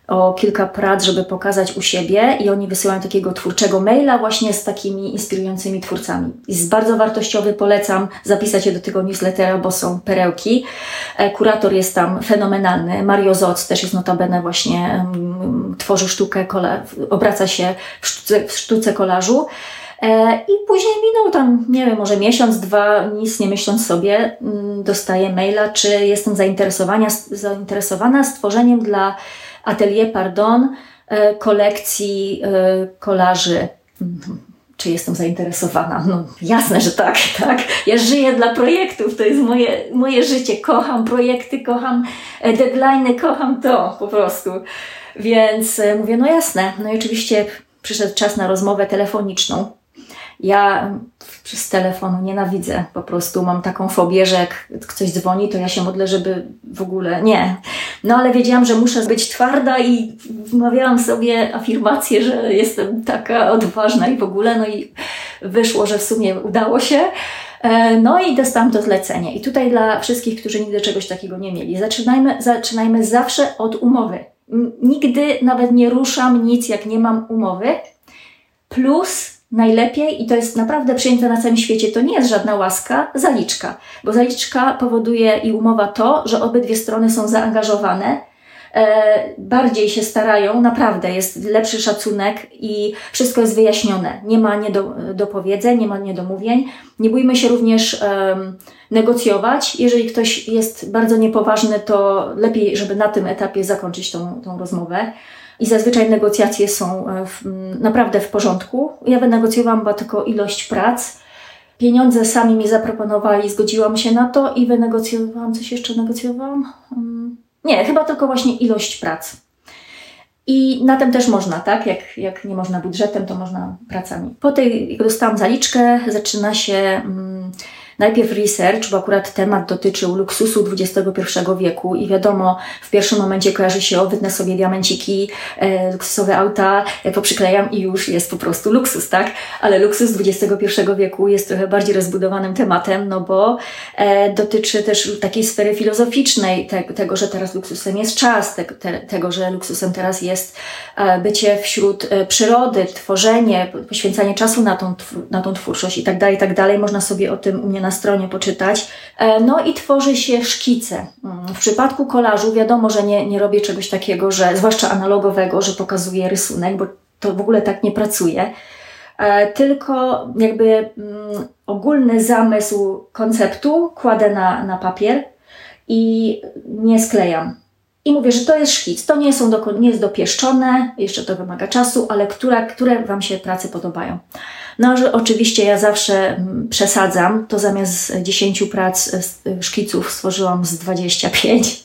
o kilka prac, żeby pokazać u siebie i oni wysyłają takiego twórczego maila właśnie z takimi inspirującymi twórcami. Jest bardzo wartościowy, polecam zapisać się do tego newslettera, bo są perełki. E, kurator jest tam fenomenalny. Mario Zoc też jest notabene właśnie, um, tworzy sztukę, obraca się w sztuce, w sztuce kolażu. E, I później minął tam, nie wiem, może miesiąc, dwa, nic nie myśląc sobie, mm, dostaję maila, czy jestem zainteresowana, zainteresowana stworzeniem dla Atelier Pardon e, kolekcji e, kolaży. Mhm. Czy jestem zainteresowana? No jasne, że tak, tak. Ja żyję dla projektów, to jest moje, moje życie. Kocham projekty, kocham deadlines, kocham to po prostu. Więc mówię, no jasne. No i oczywiście przyszedł czas na rozmowę telefoniczną. Ja przez telefon nienawidzę po prostu. Mam taką fobię, że jak ktoś dzwoni, to ja się modlę, żeby w ogóle nie. No ale wiedziałam, że muszę być twarda i wmawiałam sobie afirmację, że jestem taka odważna i w ogóle. No i wyszło, że w sumie udało się. E, no i dostałam to zlecenie. I tutaj dla wszystkich, którzy nigdy czegoś takiego nie mieli, zaczynajmy, zaczynajmy zawsze od umowy. Nigdy nawet nie ruszam nic, jak nie mam umowy. Plus najlepiej, i to jest naprawdę przyjęte na całym świecie, to nie jest żadna łaska, zaliczka. Bo zaliczka powoduje i umowa to, że obydwie strony są zaangażowane bardziej się starają, naprawdę jest lepszy szacunek i wszystko jest wyjaśnione. Nie ma niedopowiedzeń, nie ma niedomówień. Nie bójmy się również negocjować. Jeżeli ktoś jest bardzo niepoważny, to lepiej, żeby na tym etapie zakończyć tą, tą rozmowę. I zazwyczaj negocjacje są e, w, naprawdę w porządku. Ja wynegocjowałam chyba tylko ilość prac. Pieniądze sami mi zaproponowali, zgodziłam się na to i wynegocjowałam, coś jeszcze negocjowałam? Um, nie, chyba tylko właśnie ilość prac. I na tym też można, tak? Jak, jak nie można budżetem, to można pracami. Po tej, jak dostałam zaliczkę, zaczyna się. Najpierw research, bo akurat temat dotyczył luksusu XXI wieku i wiadomo, w pierwszym momencie kojarzy się, o, wytnę sobie diamenciki, e, luksusowe auta, e, poprzyklejam i już jest po prostu luksus, tak? Ale luksus XXI wieku jest trochę bardziej rozbudowanym tematem, no bo e, dotyczy też takiej sfery filozoficznej, te, tego, że teraz luksusem jest czas, te, te, tego, że luksusem teraz jest e, bycie wśród e, przyrody, tworzenie, poświęcanie czasu na tą, na tą twórczość i tak dalej, i tak dalej. Można sobie o tym u mnie na stronie poczytać. E, no i tworzy się szkice. Mm, w przypadku kolażu wiadomo, że nie, nie robię czegoś takiego, że zwłaszcza analogowego, że pokazuję rysunek, bo to w ogóle tak nie pracuje. E, tylko jakby mm, ogólny zamysł konceptu kładę na, na papier i nie sklejam. I mówię, że to jest szkic. To nie, są do, nie jest dopieszczone, jeszcze to wymaga czasu, ale które, które Wam się prace podobają. No, że oczywiście ja zawsze mm, przesadzam, to zamiast 10 prac e, szkiców stworzyłam z 25.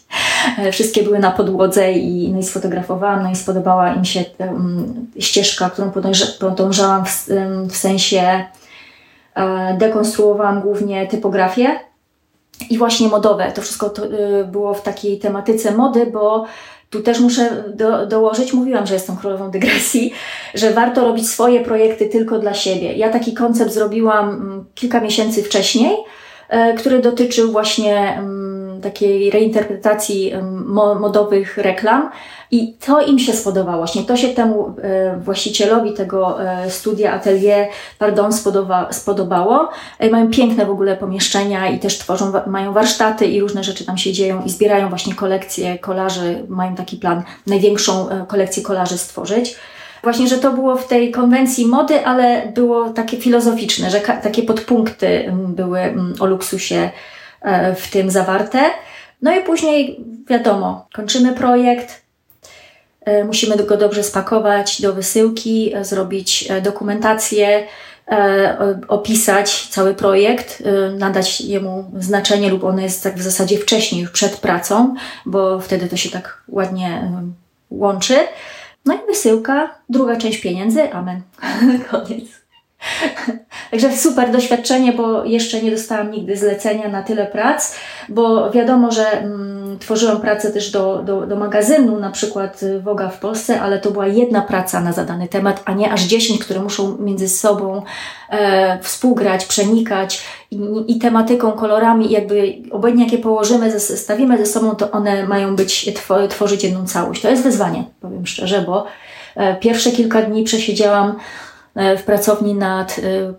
E, wszystkie były na podłodze i, no i sfotografowałam, no i spodobała im się um, ścieżka, którą podążałam w, w sensie e, dekonstruowałam głównie typografię i właśnie modowe. To wszystko to, y, było w takiej tematyce mody, bo tu też muszę do, dołożyć, mówiłam, że jestem królową dygresji, że warto robić swoje projekty tylko dla siebie. Ja taki koncept zrobiłam mm, kilka miesięcy wcześniej, e, który dotyczył właśnie mm, takiej reinterpretacji modowych reklam i to im się spodobało. Właśnie to się temu e, właścicielowi tego e, studia, atelier, pardon, spodoba, spodobało. E, mają piękne w ogóle pomieszczenia i też tworzą, mają warsztaty i różne rzeczy tam się dzieją i zbierają właśnie kolekcje kolarzy. Mają taki plan, największą kolekcję kolarzy stworzyć. Właśnie, że to było w tej konwencji mody, ale było takie filozoficzne, że takie podpunkty były o luksusie w tym zawarte. No i później, wiadomo, kończymy projekt, E, musimy go dobrze spakować do wysyłki, e, zrobić e, dokumentację, opisać cały projekt, nadać jemu znaczenie lub ono jest tak w zasadzie wcześniej, już przed pracą, bo wtedy to się tak ładnie łączy. No i wysyłka, druga część pieniędzy, amen. Koniec. Także super doświadczenie, bo jeszcze nie dostałam nigdy zlecenia na tyle prac, bo wiadomo, że mm, tworzyłam pracę też do, do, do magazynu, na przykład Woga w Polsce, ale to była jedna praca na zadany temat, a nie aż dziesięć, które muszą między sobą e, współgrać, przenikać i, i tematyką, kolorami, jakby obojętnie jakie położymy, zestawimy ze sobą, to one mają być, tworzyć jedną całość. To jest wyzwanie, powiem szczerze, bo e, pierwsze kilka dni przesiedziałam w pracowni nad, e,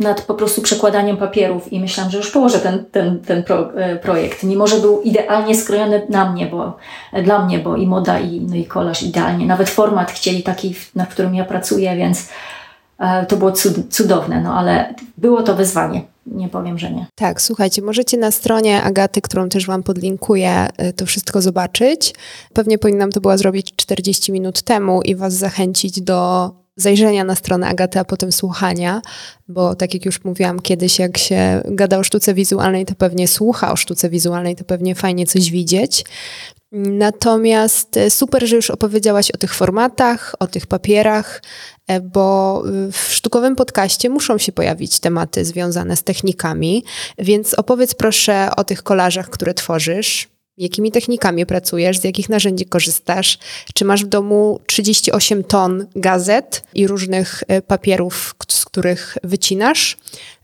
nad po prostu przekładaniem papierów i myślałam, że już położę ten, ten, ten pro, e, projekt, mimo że był idealnie skrojony na mnie, bo dla mnie, bo i moda, i, no i kolaż idealnie. Nawet format chcieli taki, na którym ja pracuję, więc to było cudowne, no ale było to wyzwanie. Nie powiem, że nie. Tak, słuchajcie, możecie na stronie Agaty, którą też Wam podlinkuję, to wszystko zobaczyć. Pewnie powinnam to była zrobić 40 minut temu i Was zachęcić do zajrzenia na stronę Agaty, a potem słuchania, bo tak jak już mówiłam kiedyś, jak się gada o sztuce wizualnej, to pewnie słucha o sztuce wizualnej, to pewnie fajnie coś widzieć. Natomiast e, super, że już opowiedziałaś o tych formatach, o tych papierach, e, bo w sztukowym podcaście muszą się pojawić tematy związane z technikami, więc opowiedz proszę o tych kolażach, które tworzysz, Jakimi technikami pracujesz? Z jakich narzędzi korzystasz? Czy masz w domu 38 ton gazet i różnych e, papierów, z których wycinasz?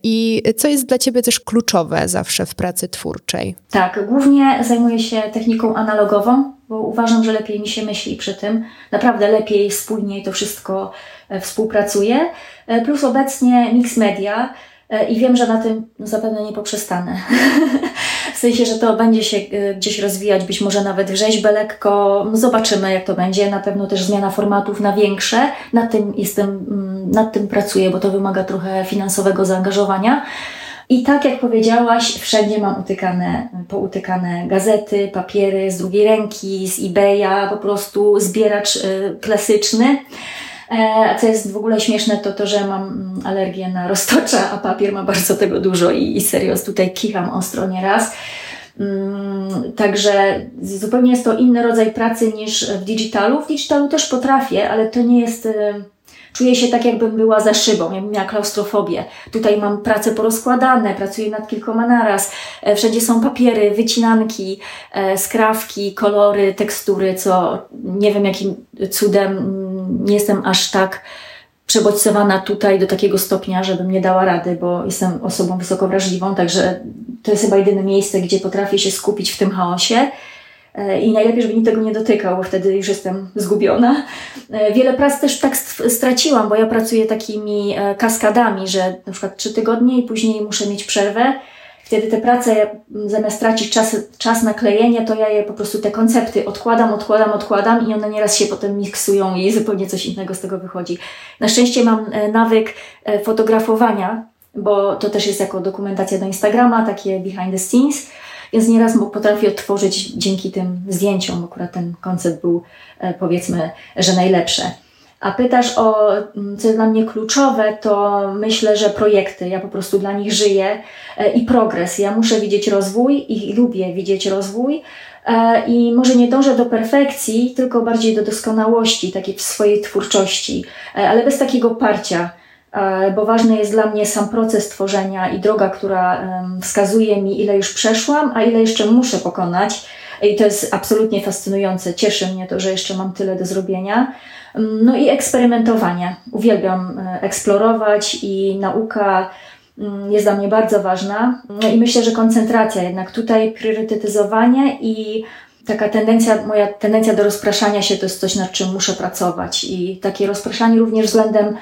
I co jest dla Ciebie też kluczowe zawsze w pracy twórczej? Tak, głównie zajmuję się techniką analogową, bo uważam, że lepiej mi się myśli przy tym. Naprawdę lepiej, spójniej to wszystko e, współpracuje. E, plus obecnie mix media i wiem, że na tym zapewne nie poprzestanę. w sensie, że to będzie się y, gdzieś rozwijać, być może nawet rzeźbę lekko. Zobaczymy, jak to będzie. Na pewno też zmiana formatów na większe. Nad tym jestem, mm, nad tym pracuję, bo to wymaga trochę finansowego zaangażowania. I tak jak powiedziałaś, wszędzie mam utykane, poutykane gazety, papiery z drugiej ręki, z eBaya, po prostu zbieracz y, klasyczny. E, co jest w ogóle śmieszne, to to, że mam mm, alergię na roztocza, a papier ma bardzo tego dużo i, i serio tutaj kicham ostro nieraz. Mm, także zupełnie jest to inny rodzaj pracy niż w digitalu. W digitalu też potrafię, ale to nie jest. Y, czuję się tak, jakbym była za szybą, jakbym miała klaustrofobię. Tutaj mam prace porozkładane, pracuję nad kilkoma naraz. E, wszędzie są papiery, wycinanki, e, skrawki, kolory, tekstury, co nie wiem jakim cudem nie jestem aż tak przebodźcowana tutaj do takiego stopnia, żebym nie dała rady, bo jestem osobą wysoko wrażliwą, także to jest chyba jedyne miejsce, gdzie potrafię się skupić w tym chaosie. E, I najlepiej, żeby nikt tego nie dotykał, bo wtedy już jestem zgubiona. E, wiele prac też tak straciłam, bo ja pracuję takimi e, kaskadami, że na przykład trzy tygodnie i później muszę mieć przerwę Wtedy te prace, zamiast tracić czas, czas na klejenie, to ja je po prostu te koncepty odkładam, odkładam, odkładam i one nieraz się potem miksują i zupełnie coś innego z tego wychodzi. Na szczęście mam e, nawyk e, fotografowania, bo to też jest jako dokumentacja do Instagrama, takie behind the scenes, więc nieraz potrafię odtworzyć dzięki tym zdjęciom. Akurat ten koncept był e, powiedzmy, że najlepszy. A pytasz o, mm, co jest dla mnie kluczowe, to myślę, że projekty. Ja po prostu dla nich żyję e, i progres. Ja muszę widzieć rozwój i lubię widzieć rozwój. E, I może nie dążę do perfekcji, tylko bardziej do doskonałości, takiej w swojej twórczości, e, ale bez takiego parcia, bo ważny jest dla mnie sam proces tworzenia i droga, która wskazuje mi, ile już przeszłam, a ile jeszcze muszę pokonać. I to jest absolutnie fascynujące. Cieszy mnie to, że jeszcze mam tyle do zrobienia. No i eksperymentowanie. Uwielbiam e, eksplorować i nauka mm, jest dla mnie bardzo ważna. No I myślę, że koncentracja jednak tutaj, priorytetyzowanie i taka tendencja, moja tendencja do rozpraszania się to jest coś, nad czym muszę pracować. I takie rozpraszanie również względem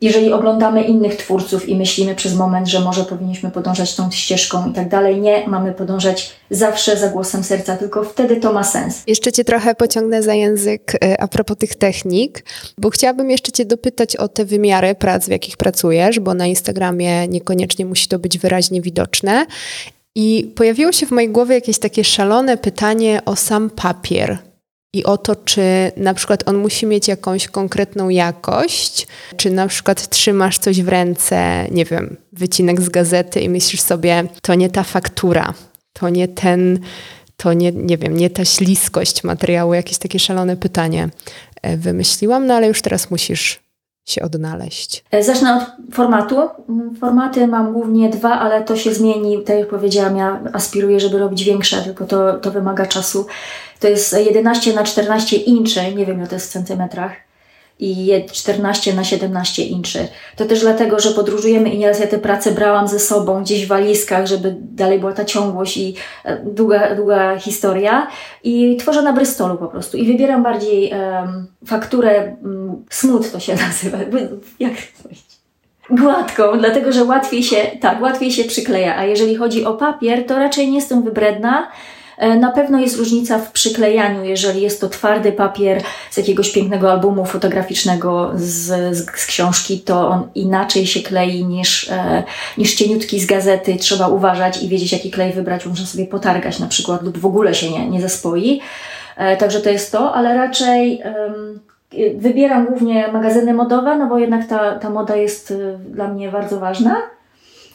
jeżeli oglądamy innych twórców i myślimy przez moment, że może powinniśmy podążać tą ścieżką i tak dalej, nie, mamy podążać zawsze za głosem serca, tylko wtedy to ma sens. Jeszcze Cię trochę pociągnę za język e, a propos tych technik, bo chciałabym jeszcze Cię dopytać o te wymiary prac, w jakich pracujesz, bo na Instagramie niekoniecznie musi to być wyraźnie widoczne. I pojawiło się w mojej głowie jakieś takie szalone pytanie o sam papier i o to, czy na przykład on musi mieć jakąś konkretną jakość, czy na przykład trzymasz coś w ręce, nie wiem, wycinek z gazety i myślisz sobie, to nie ta faktura, to nie ten, to nie, nie wiem, nie ta śliskość materiału, jakieś takie szalone pytanie e, wymyśliłam, no ale już teraz musisz się odnaleźć? E, zacznę od formatu. Mm, formaty mam głównie dwa, ale to się zmieni. Tak jak powiedziałam, ja aspiruję, żeby robić większe, tylko to, to wymaga czasu. To jest 11 na 14 inczy, nie wiem, ile to jest w centymetrach i 14 na 17 inczy. To też dlatego, że podróżujemy i nieraz ja te prace brałam ze sobą gdzieś w walizkach, żeby dalej była ta ciągłość i e, długa, długa historia. I tworzę na Bristolu po prostu. I wybieram bardziej um, fakturę um, smooth to się nazywa. Jak powiedzieć? Gładką, dlatego że łatwiej się, tak, łatwiej się przykleja. A jeżeli chodzi o papier, to raczej nie jestem wybredna. E, na pewno jest różnica w przyklejaniu, jeżeli jest to twardy papier z jakiegoś pięknego albumu fotograficznego z, z, z książki, to on inaczej się klei niż, e, niż cieniutki z gazety. Trzeba uważać i wiedzieć, jaki klej wybrać. Można sobie potargać na przykład lub w ogóle się nie, nie zespoi. E, także to jest to, ale raczej wybieram głównie magazyny modowe, no bo jednak ta, ta moda jest dla mnie bardzo ważna.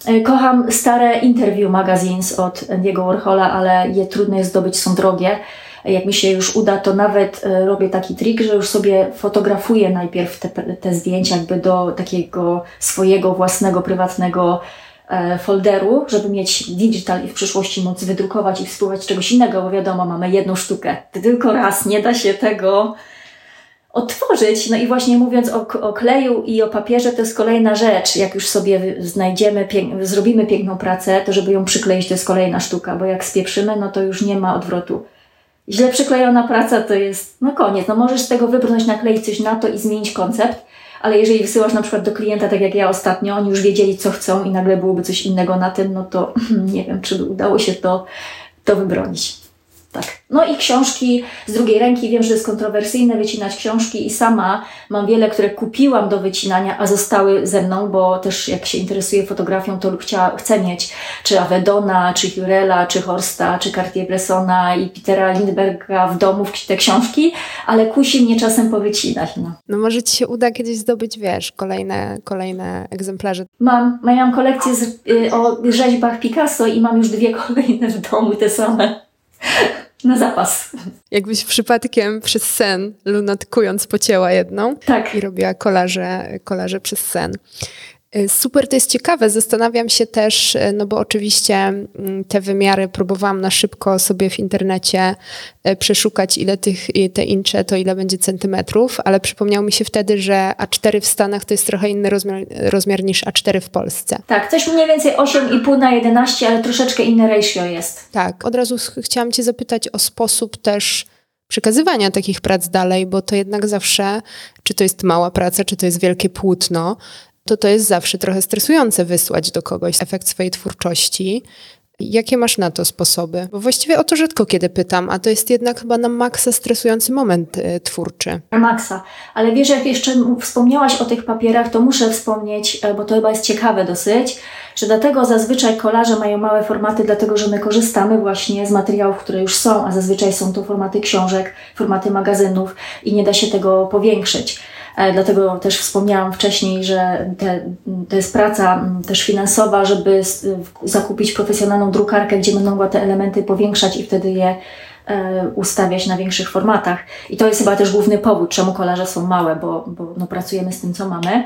E, kocham stare interview magazines od Andy'ego Warhola, ale je trudno jest zdobyć, są drogie. Jak mi się już uda, to nawet e, robię taki trik, że już sobie fotografuję najpierw te, te zdjęcia jakby do takiego swojego własnego, prywatnego e, folderu, żeby mieć digital i w przyszłości móc wydrukować i współwać czegoś innego, bo wiadomo, mamy jedną sztukę. Tylko raz, nie da się tego otworzyć. No i właśnie mówiąc o, o kleju i o papierze, to jest kolejna rzecz. Jak już sobie znajdziemy, pięk zrobimy piękną pracę, to żeby ją przykleić, to jest kolejna sztuka, bo jak spieprzymy, no to już nie ma odwrotu. Źle przyklejona praca to jest, no koniec, no możesz z tego wybrnąć, nakleić coś na to i zmienić koncept, ale jeżeli wysyłasz na przykład do klienta, tak jak ja ostatnio, oni już wiedzieli, co chcą i nagle byłoby coś innego na tym, no to nie wiem, czy by udało się to, to wybronić. Tak. No i książki z drugiej ręki. Wiem, że jest kontrowersyjne wycinać książki i sama mam wiele, które kupiłam do wycinania, a zostały ze mną, bo też jak się interesuję fotografią, to chcia, chcę mieć czy Avedona, czy Jurela, czy Horsta, czy Cartier-Bressona i Petera Lindberga w domu te książki, ale kusi mnie czasem powycinać. No. no może Ci się uda kiedyś zdobyć, wiesz, kolejne, kolejne egzemplarze. Mam, mam kolekcję z, y, o rzeźbach Picasso i mam już dwie kolejne w domu, te same na zapas. Jakbyś przypadkiem przez sen, lunatkując, pocięła jedną tak. i robiła kolaże, kolaże przez sen. Y, super, to jest ciekawe. Zastanawiam się też, y, no bo oczywiście mm, te wymiary próbowałam na szybko sobie w internecie y, przeszukać, ile tych, te incze to ile będzie centymetrów, ale przypomniało mi się wtedy, że A4 w Stanach to jest trochę inny rozmiar, rozmiar niż A4 w Polsce. Tak, coś mniej więcej 8,5 na 11, ale troszeczkę inne ratio jest. Tak, od razu chciałam Cię zapytać o sposób też przekazywania takich prac dalej, bo to jednak zawsze, czy to jest mała praca, czy to jest wielkie płótno, to to jest zawsze trochę stresujące wysłać do kogoś efekt swojej twórczości. Jakie masz na to sposoby? Bo właściwie o to rzadko kiedy pytam, a to jest jednak chyba na maksa stresujący moment y, twórczy. Maksa. Ale wiesz, jak jeszcze wspomniałaś o tych papierach, to muszę wspomnieć, e, bo to chyba jest ciekawe dosyć, że dlatego zazwyczaj kolarze mają małe formaty, dlatego że my korzystamy właśnie z materiałów, które już są, a zazwyczaj są to formaty książek, formaty magazynów i nie da się tego powiększyć. E, dlatego też wspomniałam wcześniej, że te, to jest praca też finansowa, żeby zakupić profesjonalną drukarkę, gdzie będą mogła te elementy powiększać i wtedy je e, ustawiać na większych formatach. I to jest chyba też główny powód, czemu kolarze są małe, bo, bo no, pracujemy z tym, co mamy.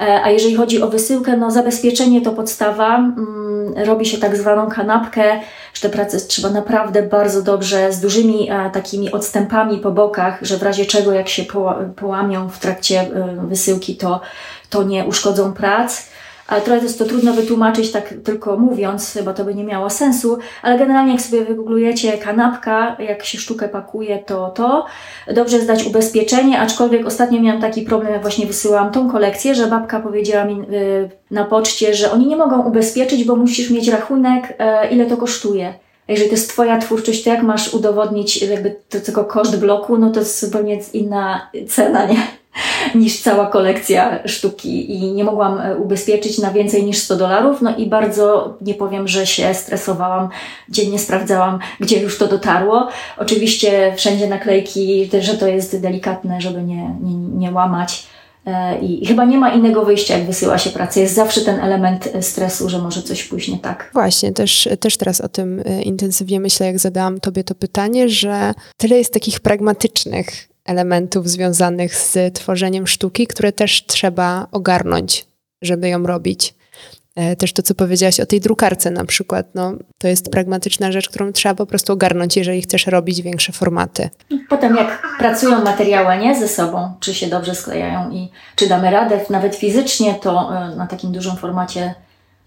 E, a jeżeli chodzi o wysyłkę, no zabezpieczenie to podstawa. Mm, robi się tak zwaną kanapkę, że te prace trzeba naprawdę bardzo dobrze, z dużymi takimi odstępami po bokach, że w razie czego jak się połamią w trakcie e, wysyłki, to, to nie uszkodzą prac ale trochę jest to trudno wytłumaczyć tak tylko mówiąc, bo to by nie miało sensu, ale generalnie jak sobie wygooglujecie kanapka, jak się sztukę pakuje, to to, dobrze jest dać ubezpieczenie, aczkolwiek ostatnio miałam taki problem, jak właśnie wysyłałam tą kolekcję, że babka powiedziała mi y, na poczcie, że oni nie mogą ubezpieczyć, bo musisz mieć rachunek, y, ile to kosztuje. Jeżeli to jest Twoja twórczość, to jak masz udowodnić jakby to tylko koszt bloku, no to jest zupełnie inna cena, nie? Niż cała kolekcja sztuki i nie mogłam e, ubezpieczyć na więcej niż 100 dolarów. No i bardzo nie powiem, że się stresowałam. Dziennie sprawdzałam, gdzie już to dotarło. Oczywiście wszędzie naklejki, że to jest delikatne, żeby nie, nie, nie łamać. E, I chyba nie ma innego wyjścia, jak wysyła się pracę. Jest zawsze ten element e, stresu, że może coś pójść nie tak. Właśnie, też, też teraz o tym intensywnie myślę, jak zadałam Tobie to pytanie, że tyle jest takich pragmatycznych elementów związanych z tworzeniem sztuki, które też trzeba ogarnąć, żeby ją robić. E, też to, co powiedziałaś o tej drukarce na przykład, no, to jest pragmatyczna rzecz, którą trzeba po prostu ogarnąć, jeżeli chcesz robić większe formaty. Potem jak pracują materiały nie ze sobą, czy się dobrze sklejają i czy damy radę nawet fizycznie, to e, na takim dużym formacie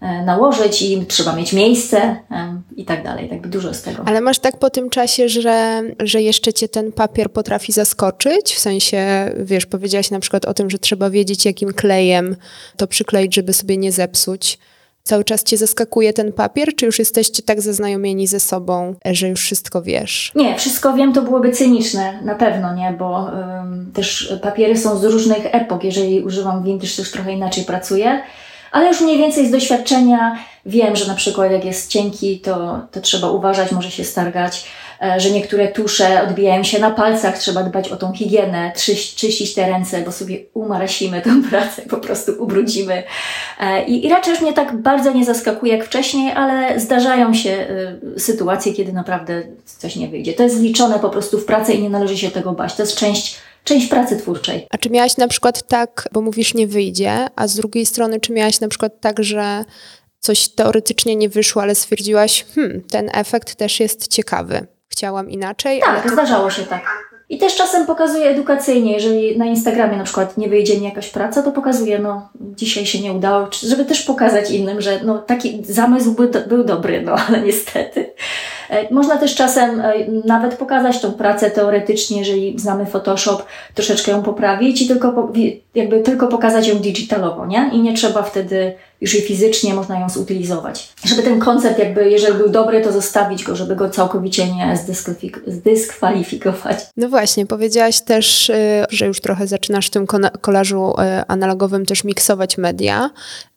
nałożyć i trzeba mieć miejsce e, i tak dalej. Tak dużo z tego. Ale masz tak po tym czasie, że, że jeszcze cię ten papier potrafi zaskoczyć? W sensie, wiesz, powiedziałaś na przykład o tym, że trzeba wiedzieć, jakim klejem to przykleić, żeby sobie nie zepsuć. Cały czas cię zaskakuje ten papier, czy już jesteście tak zaznajomieni ze sobą, że już wszystko wiesz? Nie, wszystko wiem, to byłoby cyniczne, na pewno nie, bo też papiery są z różnych epok. Jeżeli używam vintage, to już trochę inaczej pracuję ale już mniej więcej z doświadczenia wiem, że na przykład jak jest cienki, to, to trzeba uważać, może się stargać, że niektóre tusze odbijają się na palcach, trzeba dbać o tą higienę, czyścić te ręce, bo sobie umarasimy tę pracę, po prostu ubrudzimy. E, I, I raczej już mnie tak bardzo nie zaskakuje jak wcześniej, ale zdarzają się e, sytuacje, kiedy naprawdę coś nie wyjdzie. To jest zliczone po prostu w pracy i nie należy się tego bać. To jest część część pracy twórczej. A czy miałaś na przykład tak, bo mówisz nie wyjdzie, a z drugiej strony, czy miałaś na przykład tak, że coś teoretycznie nie wyszło, ale stwierdziłaś, hmm, ten efekt też jest ciekawy. Chciałam inaczej. Tak, to... zdarzało się tak. I też czasem pokazuję edukacyjnie, jeżeli na Instagramie na przykład nie wyjdzie mi jakaś praca, to pokazuję, no dzisiaj się nie udało, żeby też pokazać innym, że no taki zamysł był, był dobry, no ale niestety E, można też czasem e, nawet pokazać tą pracę teoretycznie, jeżeli znamy Photoshop, troszeczkę ją poprawić i tylko, jakby tylko pokazać ją digitalowo, nie? I nie trzeba wtedy już i fizycznie można ją zutylizować. Żeby ten koncept jakby, jeżeli był dobry, to zostawić go, żeby go całkowicie nie zdyskwalifikować. No właśnie, powiedziałaś też, y, że już trochę zaczynasz w tym kolażu y, analogowym też miksować media.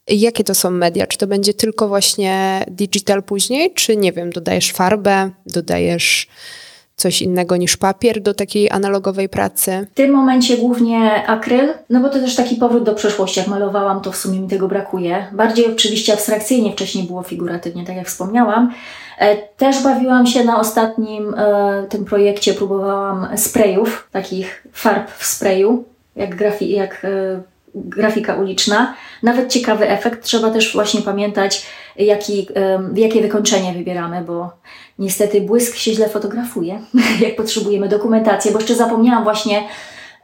Jakie to są media? Czy to będzie tylko właśnie digital później, czy nie wiem, dodajesz farbę, dodajesz coś innego niż papier do takiej analogowej pracy? W tym momencie głównie akryl, no bo to też taki powrót do przeszłości. Jak malowałam, to w sumie mi tego brakuje. Bardziej oczywiście abstrakcyjnie wcześniej było figuratywnie, tak jak wspomniałam. E, też bawiłam się na ostatnim e, tym projekcie, próbowałam sprayów, takich farb w sprayu, jak, grafi, jak e, grafika uliczna. Nawet ciekawy efekt. Trzeba też właśnie pamiętać, jaki, jakie wykończenie wybieramy, bo niestety błysk się źle fotografuje, jak potrzebujemy dokumentację, bo jeszcze zapomniałam właśnie,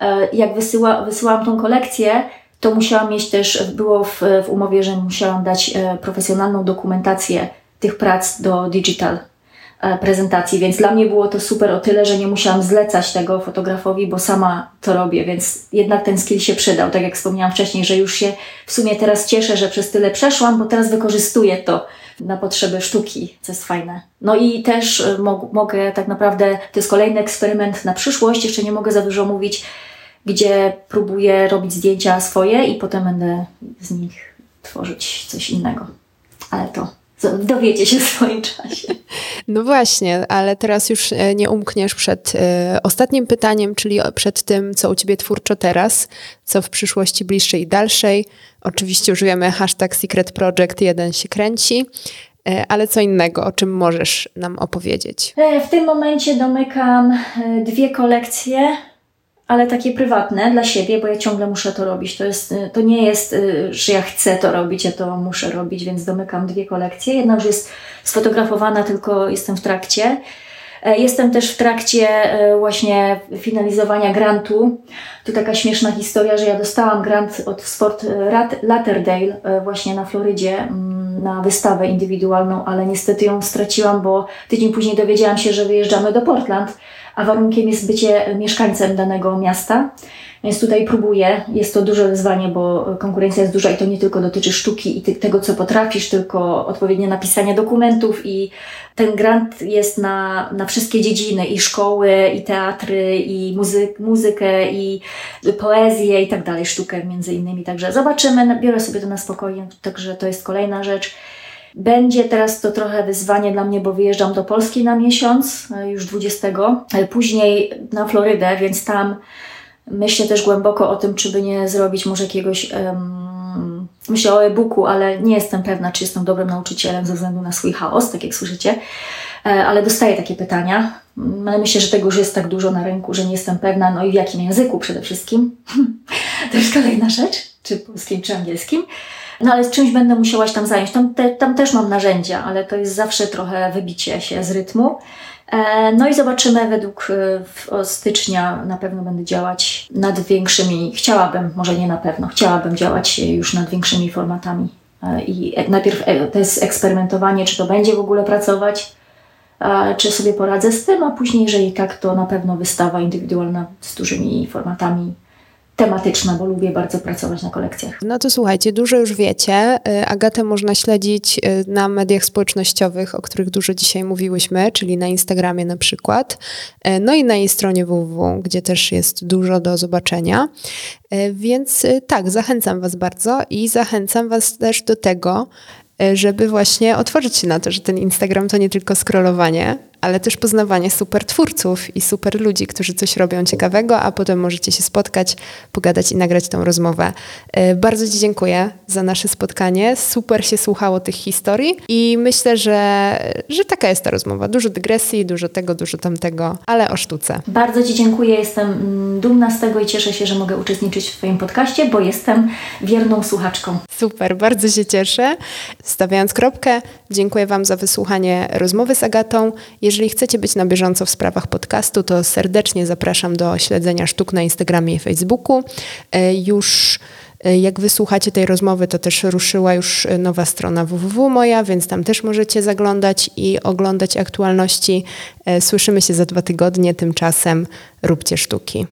e, jak wysyła, wysyłałam tą kolekcję, to musiałam mieć też, było w, w umowie, że musiałam dać e, profesjonalną dokumentację tych prac do digital E, prezentacji, więc dla mnie było to super o tyle, że nie musiałam zlecać tego fotografowi, bo sama to robię, więc jednak ten skill się przydał. Tak jak wspomniałam wcześniej, że już się w sumie teraz cieszę, że przez tyle przeszłam, bo teraz wykorzystuję to na potrzeby sztuki, co jest fajne. No i też e, mo mogę tak naprawdę, to jest kolejny eksperyment na przyszłość, jeszcze nie mogę za dużo mówić, gdzie próbuję robić zdjęcia swoje i potem będę z nich tworzyć coś innego. Ale to dowiecie się w swoim czasie. No właśnie, ale teraz już e, nie umkniesz przed e, ostatnim pytaniem, czyli przed tym, co u Ciebie twórczo teraz, co w przyszłości bliższej i dalszej. Oczywiście użyjemy hashtag Secret Project, jeden się kręci. E, ale co innego, o czym możesz nam opowiedzieć? W tym momencie domykam dwie kolekcje ale takie prywatne dla siebie, bo ja ciągle muszę to robić. To, jest, y, to nie jest, y, że ja chcę to robić, ja to muszę robić, więc domykam dwie kolekcje. Jedna już jest sfotografowana, tylko jestem w trakcie. E, jestem też w trakcie e, właśnie finalizowania grantu. Tu taka śmieszna historia, że ja dostałam grant od Sport Latterdale e, właśnie na Florydzie mm, na wystawę indywidualną, ale niestety ją straciłam, bo tydzień później dowiedziałam się, że wyjeżdżamy do Portland a warunkiem jest bycie mieszkańcem danego miasta. Więc tutaj próbuję. Jest to duże wyzwanie, bo konkurencja jest duża i to nie tylko dotyczy sztuki i tego, co potrafisz, tylko odpowiednie napisanie dokumentów i ten grant jest na, na wszystkie dziedziny i szkoły, i teatry, i muzy muzykę, i poezję i tak dalej, sztukę między innymi. Także zobaczymy, biorę sobie to na spokojnie, także to jest kolejna rzecz. Będzie teraz to trochę wyzwanie dla mnie, bo wyjeżdżam do Polski na miesiąc, e, już 20. E, później na Florydę, więc tam myślę też głęboko o tym, czy by nie zrobić może jakiegoś. Um, myślę o e-booku, ale nie jestem pewna, czy jestem dobrym nauczycielem ze względu na swój chaos, tak jak słyszycie. E, ale dostaję takie pytania. Mm, ale myślę, że tego już jest tak dużo na rynku, że nie jestem pewna, no i w jakim języku przede wszystkim. to jest kolejna rzecz, czy polskim, czy angielskim. No ale z czymś będę musiała się tam zająć. Tam, te, tam też mam narzędzia, ale to jest zawsze trochę wybicie się z rytmu. E, no i zobaczymy, według e, stycznia na pewno będę działać nad większymi, chciałabym, może nie na pewno, chciałabym działać już nad większymi formatami. E, I najpierw to jest eksperymentowanie, czy to będzie w ogóle pracować, czy sobie poradzę z tym, a później, jeżeli tak, to na pewno wystawa indywidualna z dużymi formatami tematyczna, bo lubię bardzo pracować na kolekcjach. No to słuchajcie, dużo już wiecie. Y, Agatę można śledzić y, na mediach społecznościowych, o których dużo dzisiaj mówiłyśmy, czyli na Instagramie na przykład, y, no i na jej stronie www, gdzie też jest dużo do zobaczenia. Więc tak, zachęcam Was bardzo i zachęcam Was też do tego, żeby właśnie otworzyć się na to, że ten Instagram to nie tylko scrollowanie, ale też poznawanie super twórców i super ludzi, którzy coś robią ciekawego, a potem możecie się spotkać, pogadać i nagrać tą rozmowę. E, bardzo Ci dziękuję za nasze spotkanie. Super się słuchało tych historii i myślę, że, że taka jest ta rozmowa. Dużo dygresji, dużo tego, dużo tamtego, ale o sztuce. Bardzo Ci dziękuję. Jestem mm, dumna z tego i cieszę się, że mogę uczestniczyć w Twoim podcaście, bo jestem wierną słuchaczką. Super, bardzo się cieszę. Stawiając kropkę, dziękuję Wam za wysłuchanie rozmowy z Agatą. Jeżeli jeżeli chcecie być na bieżąco w sprawach podcastu, to serdecznie zapraszam do śledzenia sztuk na Instagramie i Facebooku. Już jak wysłuchacie tej rozmowy, to też ruszyła już nowa strona www moja, więc tam też możecie zaglądać i oglądać aktualności. Słyszymy się za dwa tygodnie, tymczasem róbcie sztuki.